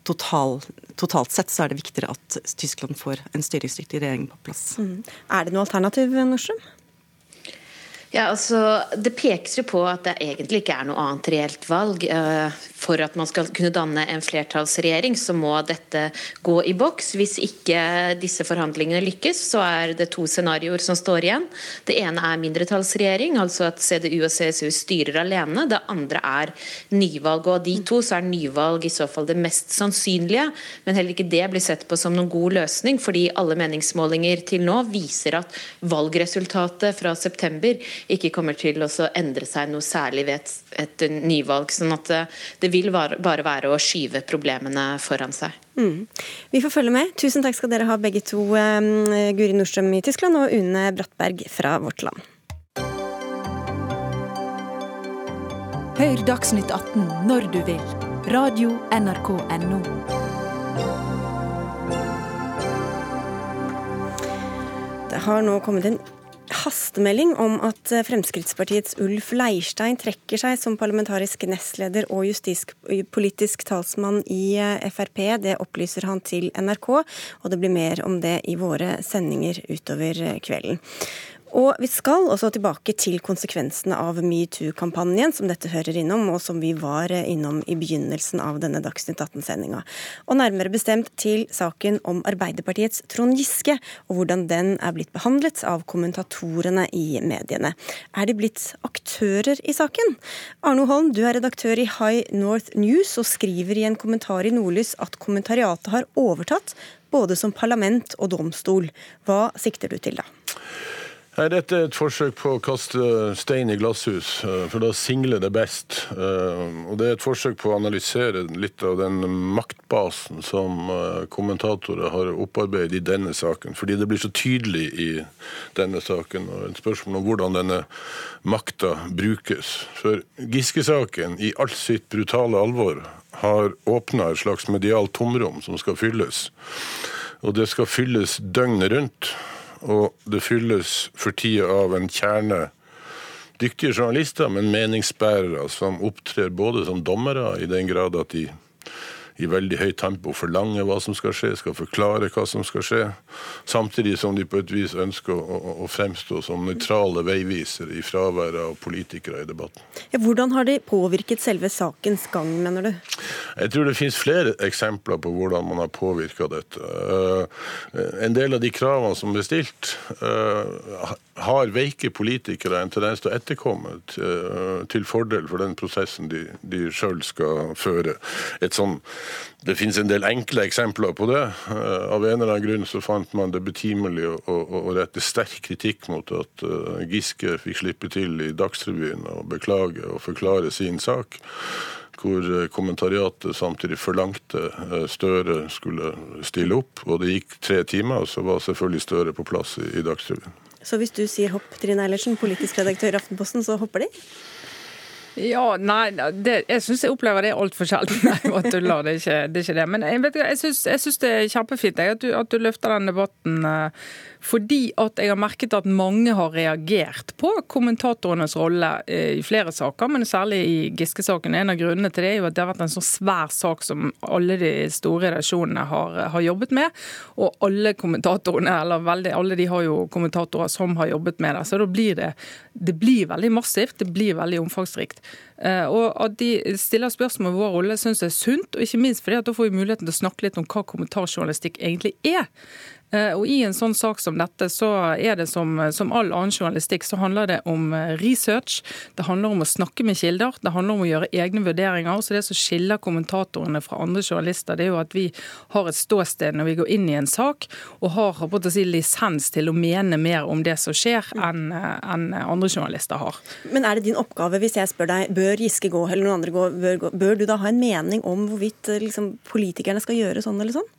total, totalt sett så er det viktigere at Tyskland får en styringsdyktig regjering på plass. Mm. Er det noe alternativ, Nordstrøm? Ja, altså, Det pekes jo på at det egentlig ikke er noe annet reelt valg. Eh, for at man skal kunne danne en flertallsregjering, så må dette gå i boks. Hvis ikke disse forhandlingene lykkes, så er det to scenarioer som står igjen. Det ene er mindretallsregjering, altså at CDU og CSU styrer alene. Det andre er nyvalg. Og av de to så er nyvalg i så fall det mest sannsynlige. Men heller ikke det blir sett på som noen god løsning, fordi alle meningsmålinger til nå viser at valgresultatet fra september ikke kommer til å endre seg noe særlig ved et, et nyvalg. sånn at eh, det vil bare være å skyve problemene foran seg. Mm. Vi får følge med. Tusen takk skal dere ha begge to, Guri Nordstrøm i Tyskland og Une Brattberg fra Vårt Land. Hør Dagsnytt 18 når du vil. Radio NRK Radio.nrk.no. Det har nå kommet en hastemelding om at eh, Fremskrittspartiets Ulf Leirstein trekker seg som parlamentarisk nestleder og justispolitisk talsmann i eh, Frp. Det opplyser han til NRK, og det blir mer om det i våre sendinger utover eh, kvelden. Og vi skal også tilbake til konsekvensene av metoo-kampanjen, som dette hører innom, og som vi var innom i begynnelsen av denne Dagsnytt 18-sendinga. Og nærmere bestemt til saken om Arbeiderpartiets Trond Giske, og hvordan den er blitt behandlet av kommentatorene i mediene. Er de blitt aktører i saken? Arno Holm, du er redaktør i High North News, og skriver i en kommentar i Nordlys at kommentariatet har overtatt både som parlament og domstol. Hva sikter du til da? Nei, Dette er et forsøk på å kaste stein i glasshus, eh, for da singler det best. Eh, og Det er et forsøk på å analysere litt av den maktbasen som eh, kommentatorer har opparbeidet i denne saken. Fordi det blir så tydelig i denne saken, og et spørsmål om hvordan denne makta brukes. For Giske-saken, i alt sitt brutale alvor, har åpna et slags medialt tomrom som skal fylles. Og det skal fylles døgnet rundt og det fylles for tida av en kjerne dyktige journalister, men meningsbærere som opptrer både som dommere, i den grad at de i veldig høyt tempo forlanger hva som skal skje, skal forklare hva som skal skje, samtidig som de på et vis ønsker å, å, å fremstå som nøytrale veivisere i fraværet av politikere i debatten. Ja, hvordan har de påvirket selve sakens gang, mener du? Jeg tror det finnes flere eksempler på hvordan man har påvirka dette. Uh, en del av de kravene som ble stilt, uh, har veike politikere en tendens til å etterkomme til, til fordel for den prosessen de, de sjøl skal føre. Et sånn det finnes en del enkle eksempler på det. Eh, av en eller annen grunn så fant man det betimelig å, å, å rette sterk kritikk mot at eh, Giske fikk slippe til i Dagsrevyen og beklage og forklare sin sak. Hvor eh, kommentariatet samtidig forlangte Støre skulle stille opp. Og det gikk tre timer, og så var selvfølgelig Støre på plass i, i Dagsrevyen. Så hvis du sier hopp, Trine Eilertsen, politisk redaktør i Aftenposten, så hopper de? Ja, nei, det, jeg syns jeg opplever det altfor sjelden. Nei, jeg tuller, det er ikke det. Er ikke det. Men jeg, vet, jeg syns det er kjempefint at du, at du løfter den debatten. Uh, fordi at jeg har merket at mange har reagert på kommentatorenes rolle eh, i flere saker, men særlig i Giske-saken. En av grunnene til det er jo at det har vært en så svær sak som alle de store redaksjonene har, har jobbet med. Og alle kommentatorene, eller veldig, alle de har jo kommentatorer som har jobbet med det. Så da blir det, det blir veldig massivt, det blir veldig omfangsrikt. Eh, og At de stiller spørsmål om vår rolle, syns jeg er sunt. og Ikke minst fordi at da får vi muligheten til å snakke litt om hva kommentarjournalistikk egentlig er. Eh, og I en sånn sak som dette, så er det som, som, all annen journalistikk, så handler det om eh, research. Det handler om å snakke med kilder, det handler om å gjøre egne vurderinger. Så Det som skiller kommentatorene fra andre journalister, det er jo at vi har et ståsted når vi går inn i en sak, og har på å si, lisens til å mene mer om det som skjer, enn en andre journalister har. Men er det din oppgave, hvis jeg spør deg, bør Giske gå eller noen andre gå, bør, bør du da ha en mening om hvorvidt liksom, politikerne skal gjøre sånn eller sånn?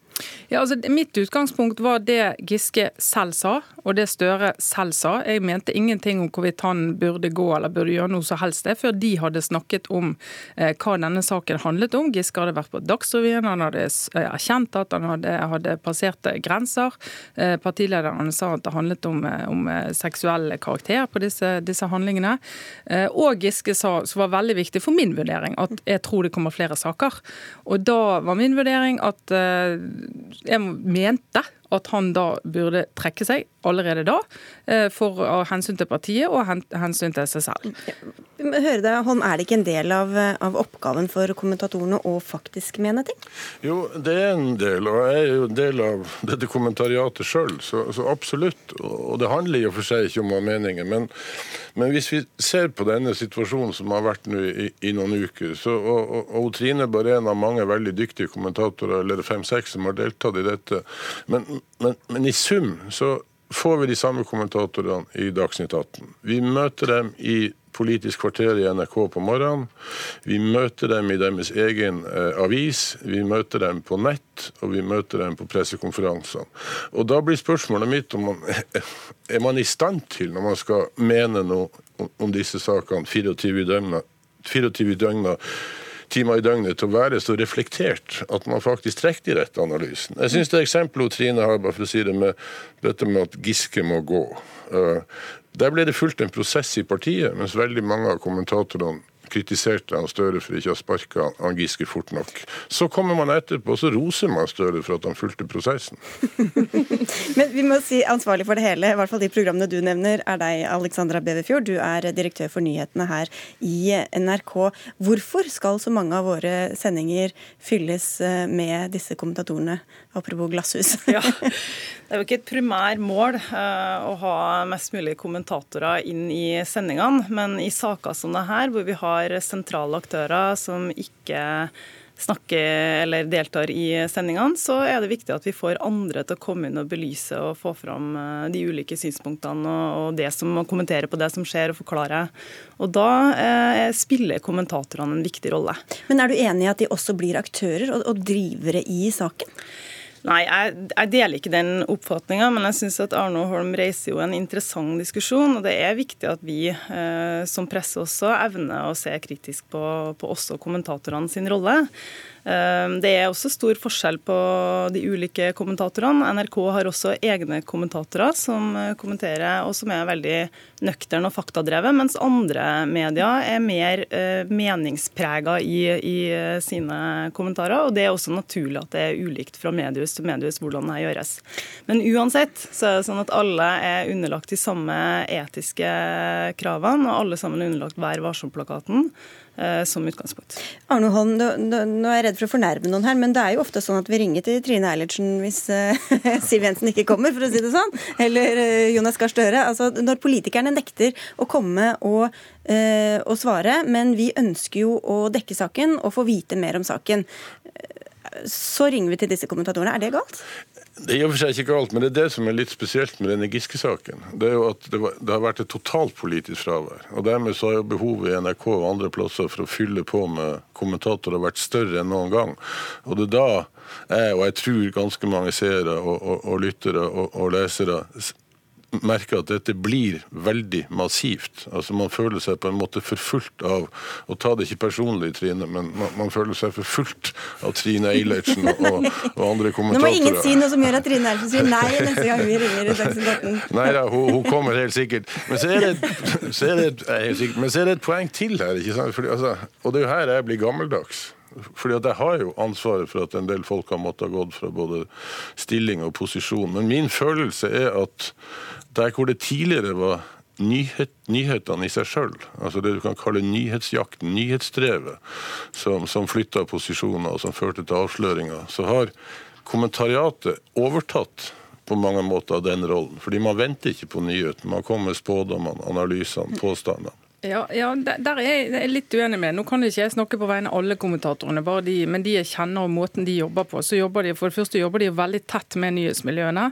Ja, altså Mitt utgangspunkt var det Giske selv sa, og det Støre selv sa. Jeg mente ingenting om hvorvidt han burde gå eller burde gjøre noe som helst det, før de hadde snakket om eh, hva denne saken handlet om. Giske hadde vært på Dagsrevyen, han hadde eh, erkjent at han hadde, hadde passert grenser. Eh, partilederen sa at det handlet om, eh, om eh, seksuell karakter på disse, disse handlingene. Eh, og Giske sa, som var veldig viktig for min vurdering, at jeg tror det kommer flere saker. Og da var min vurdering at jeg mente at han da burde trekke seg allerede da, eh, for av hensyn til partiet og hensyn til seg selv. Høre deg, Holm, Er det ikke en del av, av, oppgaven for kommentatorene å faktisk mene ting? Jo, det er en del, og jeg er jo en del av dette kommentariatet sjøl, så, så, absolutt. Og det handler i og for seg ikke om å ha meninger. Men, men, hvis vi ser på denne situasjonen som har vært nå i, i noen uker, så, og, og, og Trine bare er en av mange veldig dyktige kommentatorer, eller fem-seks, som har deltatt i dette. Men, men, men i sum så får vi de samme kommentatorene i Dagsnytt 18. Vi møter dem i Politisk kvarter i NRK på morgenen. Vi møter dem i deres egen eh, avis, vi møter dem på nett, og vi møter dem på pressekonferansene. Og Da blir spørsmålet mitt om man er man i stand til, når man skal mene noe om disse sakene 24 døgn, 24 døgn timer i døgnet til å være så reflektert at man faktisk trekker de rette analysene. Jeg syns det eksempelet Trine har bare for å si det med dette med at Giske må gå. Eh, der ble det fulgt en prosess i partiet, mens veldig mange av kommentatorene kritiserte han Støre for ikke å sparke han Giske fort nok. Så kommer man etterpå og så roser man Støre for at han fulgte prosessen. Men vi må si ansvarlig for det hele, i hvert fall de programmene du nevner, er deg, Alexandra Beverfjord. Du er direktør for nyhetene her i NRK. Hvorfor skal så mange av våre sendinger fylles eh, med disse kommentatorene? Apropos glasshus. ja. Det er jo ikke et primær mål uh, å ha mest mulig kommentatorer inn i sendingene, men i saker som det her, hvor vi har sentrale aktører som ikke snakker eller deltar i sendingene, så er det viktig at vi får andre til å komme inn og belyse og få fram eh, de ulike synspunktene og det som kommentere på det som skjer og forklare. Og Da eh, spiller kommentatorene en viktig rolle. Men er du enig i at de også blir aktører og, og drivere i saken? Nei, jeg, jeg, deler ikke den oppfatninga, men jeg syns at Arne Holm reiser jo en interessant diskusjon. Og det er viktig at vi eh, som presse også evner å se kritisk på, på også kommentatorene sin rolle. Eh, det er også stor forskjell på de ulike kommentatorene. NRK har også egne kommentatorer som kommenterer, og som er veldig nøkterne og faktadrevet, mens andre medier er mer meningsprega i, i sine kommentarer. og Det er også naturlig at det er ulikt fra mediehus til mediehus hvordan det gjøres. Men uansett så er det sånn at alle er underlagt de samme etiske kravene, og alle sammen er underlagt Vær varsom-plakaten eh, som utgangspunkt. Arne Holm, nå er jeg redd for å fornærme noen her, men det er jo ofte sånn at vi ringer til Trine Eilertsen hvis uh, Siv Jensen ikke kommer, for å si det sånn. Eller uh, Jonas Gahr Støre. Altså, når politikerne nekter å komme og, og svare, men vi ønsker jo å dekke saken og få vite mer om saken så ringer vi til disse kommentatorene. Er det galt? Det er i og for seg ikke galt, men det er det som er litt spesielt med denne Giske-saken. Det er jo at det, var, det, har vært et totalt politisk fravær. og Dermed så har jo behovet i NRK og andre plasser for å fylle på med kommentatorer vært større enn noen gang. Og det er da jeg, og jeg tror ganske mange seere og, og, og lyttere og, og lesere merker at dette blir veldig massivt. Altså Man føler seg på en måte forfulgt av Og ta det ikke personlig, Trine, men man, man føler seg forfulgt av Trine Eilertsen og, og, andre kommentatorer. Nå må ingen si noe som gjør at Trine Eilertsen sier nei neste gang vi ringer i Dagsnytt 18. Nei da, hun, hun, kommer helt sikkert. Men så er det, så er det, sikkert, men så er det et poeng til her, ikke sant? Fordi, altså, og det er jo her jeg blir gammeldags. Fordi at Jeg har jo ansvaret for at en del folk har måttet ha gått fra både stilling og posisjon. Men min følelse er at der hvor det tidligere var nyhet, nyhetene i seg sjøl, altså det du kan kalle nyhetsjakten, nyhetsdrevet, som, som flytta posisjoner og som førte til avsløringer, så har kommentariatet overtatt på mange måter den rollen. Fordi man venter ikke på nyheten. Man kommer med spådommene, analysene, påstandene. Ja, ja, der er jeg litt uenig med. Nå kan ikke jeg snakke på vegne av alle kommentatorene, de, men de jeg kjenner og måten de jobber på. så jobber de, For det første jobber de veldig tett med nyhetsmiljøene.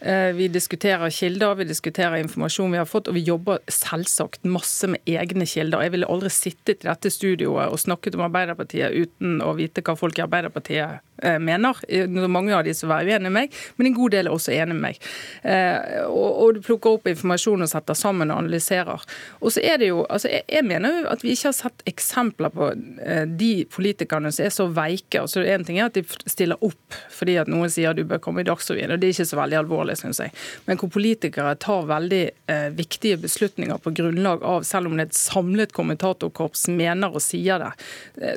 Eh, vi diskuterer kilder, vi diskuterer informasjon vi har fått, og vi jobber selvsagt masse med egne kilder. Jeg ville aldri sittet i dette studioet og snakket om Arbeiderpartiet uten å vite hva folk i Arbeiderpartiet mener. Mange av de som er uenige med meg, men en god del er også enig med meg. Eh, og, du plukker opp informasjon og setter sammen og analyserer. Og så er det jo, altså jeg, mener jo at vi ikke har sett eksempler på eh, de politikerne som er så veike. altså En ting er at de stiller opp fordi at noen sier du bør komme i Dagsrevyen, og det er ikke så veldig alvorlig, syns jeg. Men hvor politikere tar veldig eh, viktige beslutninger på grunnlag av, selv om det er et samlet kommentatorkorps mener og sier det,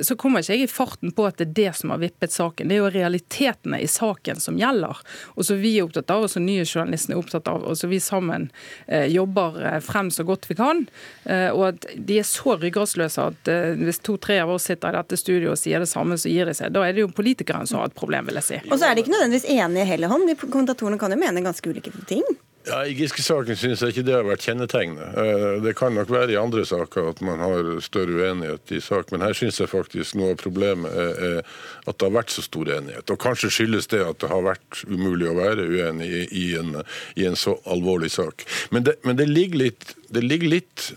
så kommer ikke jeg i farten på at det er det som har vippet saken. Det er jo realitetene i saken som gjelder, og som vi er opptatt av, og som nyhetsjournalistene er opptatt av, og som vi sammen eh, jobber eh, frem så godt vi kan. Eh, og at de er så ryggradsløse at eh, hvis to-tre av oss sitter i dette studioet og sier det samme, så gir de seg. Da er det jo politikerne som har et problem, vil jeg si. Og så er de ikke nødvendigvis enige heller, han. De kommentatorene kan jo mene ganske ulike ting. Ja, I Giske-saken syns jeg ikke det har vært kjennetegnet. Eh, det kan nok være i andre saker at man har større uenighet i sak, men her syns jeg faktisk noe av problemet er at det har vært så stor enighet. Og kanskje skyldes det at det har vært umulig å være uenig i en, i en så alvorlig sak. Men det, men det ligger litt, det ligger litt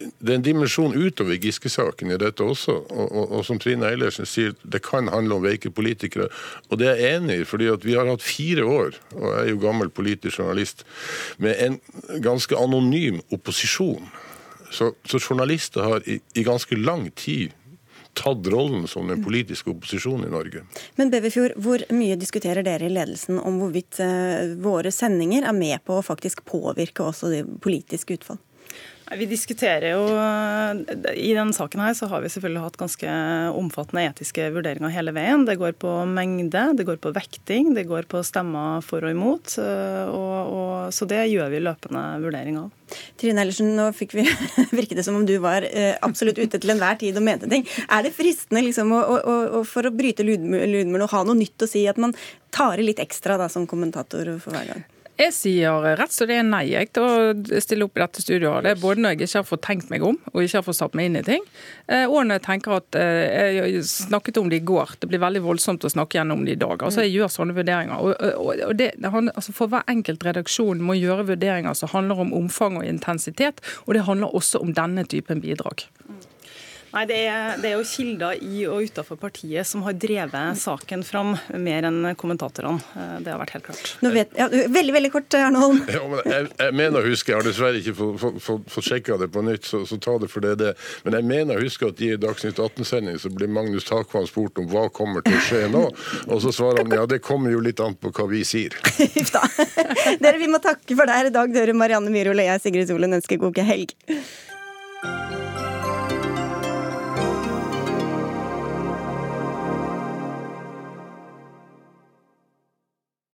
det er en dimensjon utover Giske-saken i dette også. Og, og, og, som Trine Eilertsen sier, det kan handle om veike politikere. Og det er jeg enig i, fordi vi har hatt fire år, og jeg er jo gammel politisk journalist, med en ganske anonym opposisjon. Så, så journalister har i, i ganske lang tid tatt rollen som den politiske opposisjonen i Norge. Men Bevefjord, hvor mye diskuterer dere i ledelsen om hvorvidt uh, våre sendinger er med på å faktisk påvirke også det politiske utfall? Vi diskuterer jo I denne saken her så har vi selvfølgelig hatt ganske omfattende etiske vurderinger hele veien. Det går på mengde, det går på vekting, det går på stemmer for og imot. Og, og, så det gjør vi løpende vurdering av. Trine Ellersen, nå fikk vi virke det som om du var eh, absolutt ute til enhver tid og mente ting. Er det fristende liksom, å, å, å, for å bryte lydmuren og ha noe nytt å si, at man tar i litt ekstra da, som kommentator for hver gang? Jeg sier rett så det er nei jeg, til å stille opp i dette studioet. Både når jeg ikke har fått tenkt meg om og ikke har fått satt meg inn i ting, eh, og når jeg tenker at eh, jeg snakket om det i går. Det blir veldig voldsomt å snakke gjennom det i dag. Altså Jeg gjør sånne vurderinger. Og det, altså For hver enkelt redaksjon må gjøre vurderinger som handler om omfang og intensitet, og det handler også om denne typen bidrag. Nei, det er, det er, jo kilder i og utenfor partiet som har drevet saken fram, mer enn kommentatorene. Eh, det har vært helt klart. Vet, ja, veldig veldig kort, Arnold. Ja, jeg, jeg, mener å huske, jeg har dessverre ikke fått, fått, fått sjekka det på nytt, så, så, ta det for det det Men jeg mener å huske at i Dagsnytt 18-sending så blir Magnus Takvam spurt om hva kommer til å skje nå, og så svarer han ja, det kommer jo litt an på hva vi sier. Dere, vi må takke for det her. Dag Døre, Marianne Myhrol og jeg, Sigrid Solen, ønsker god helg.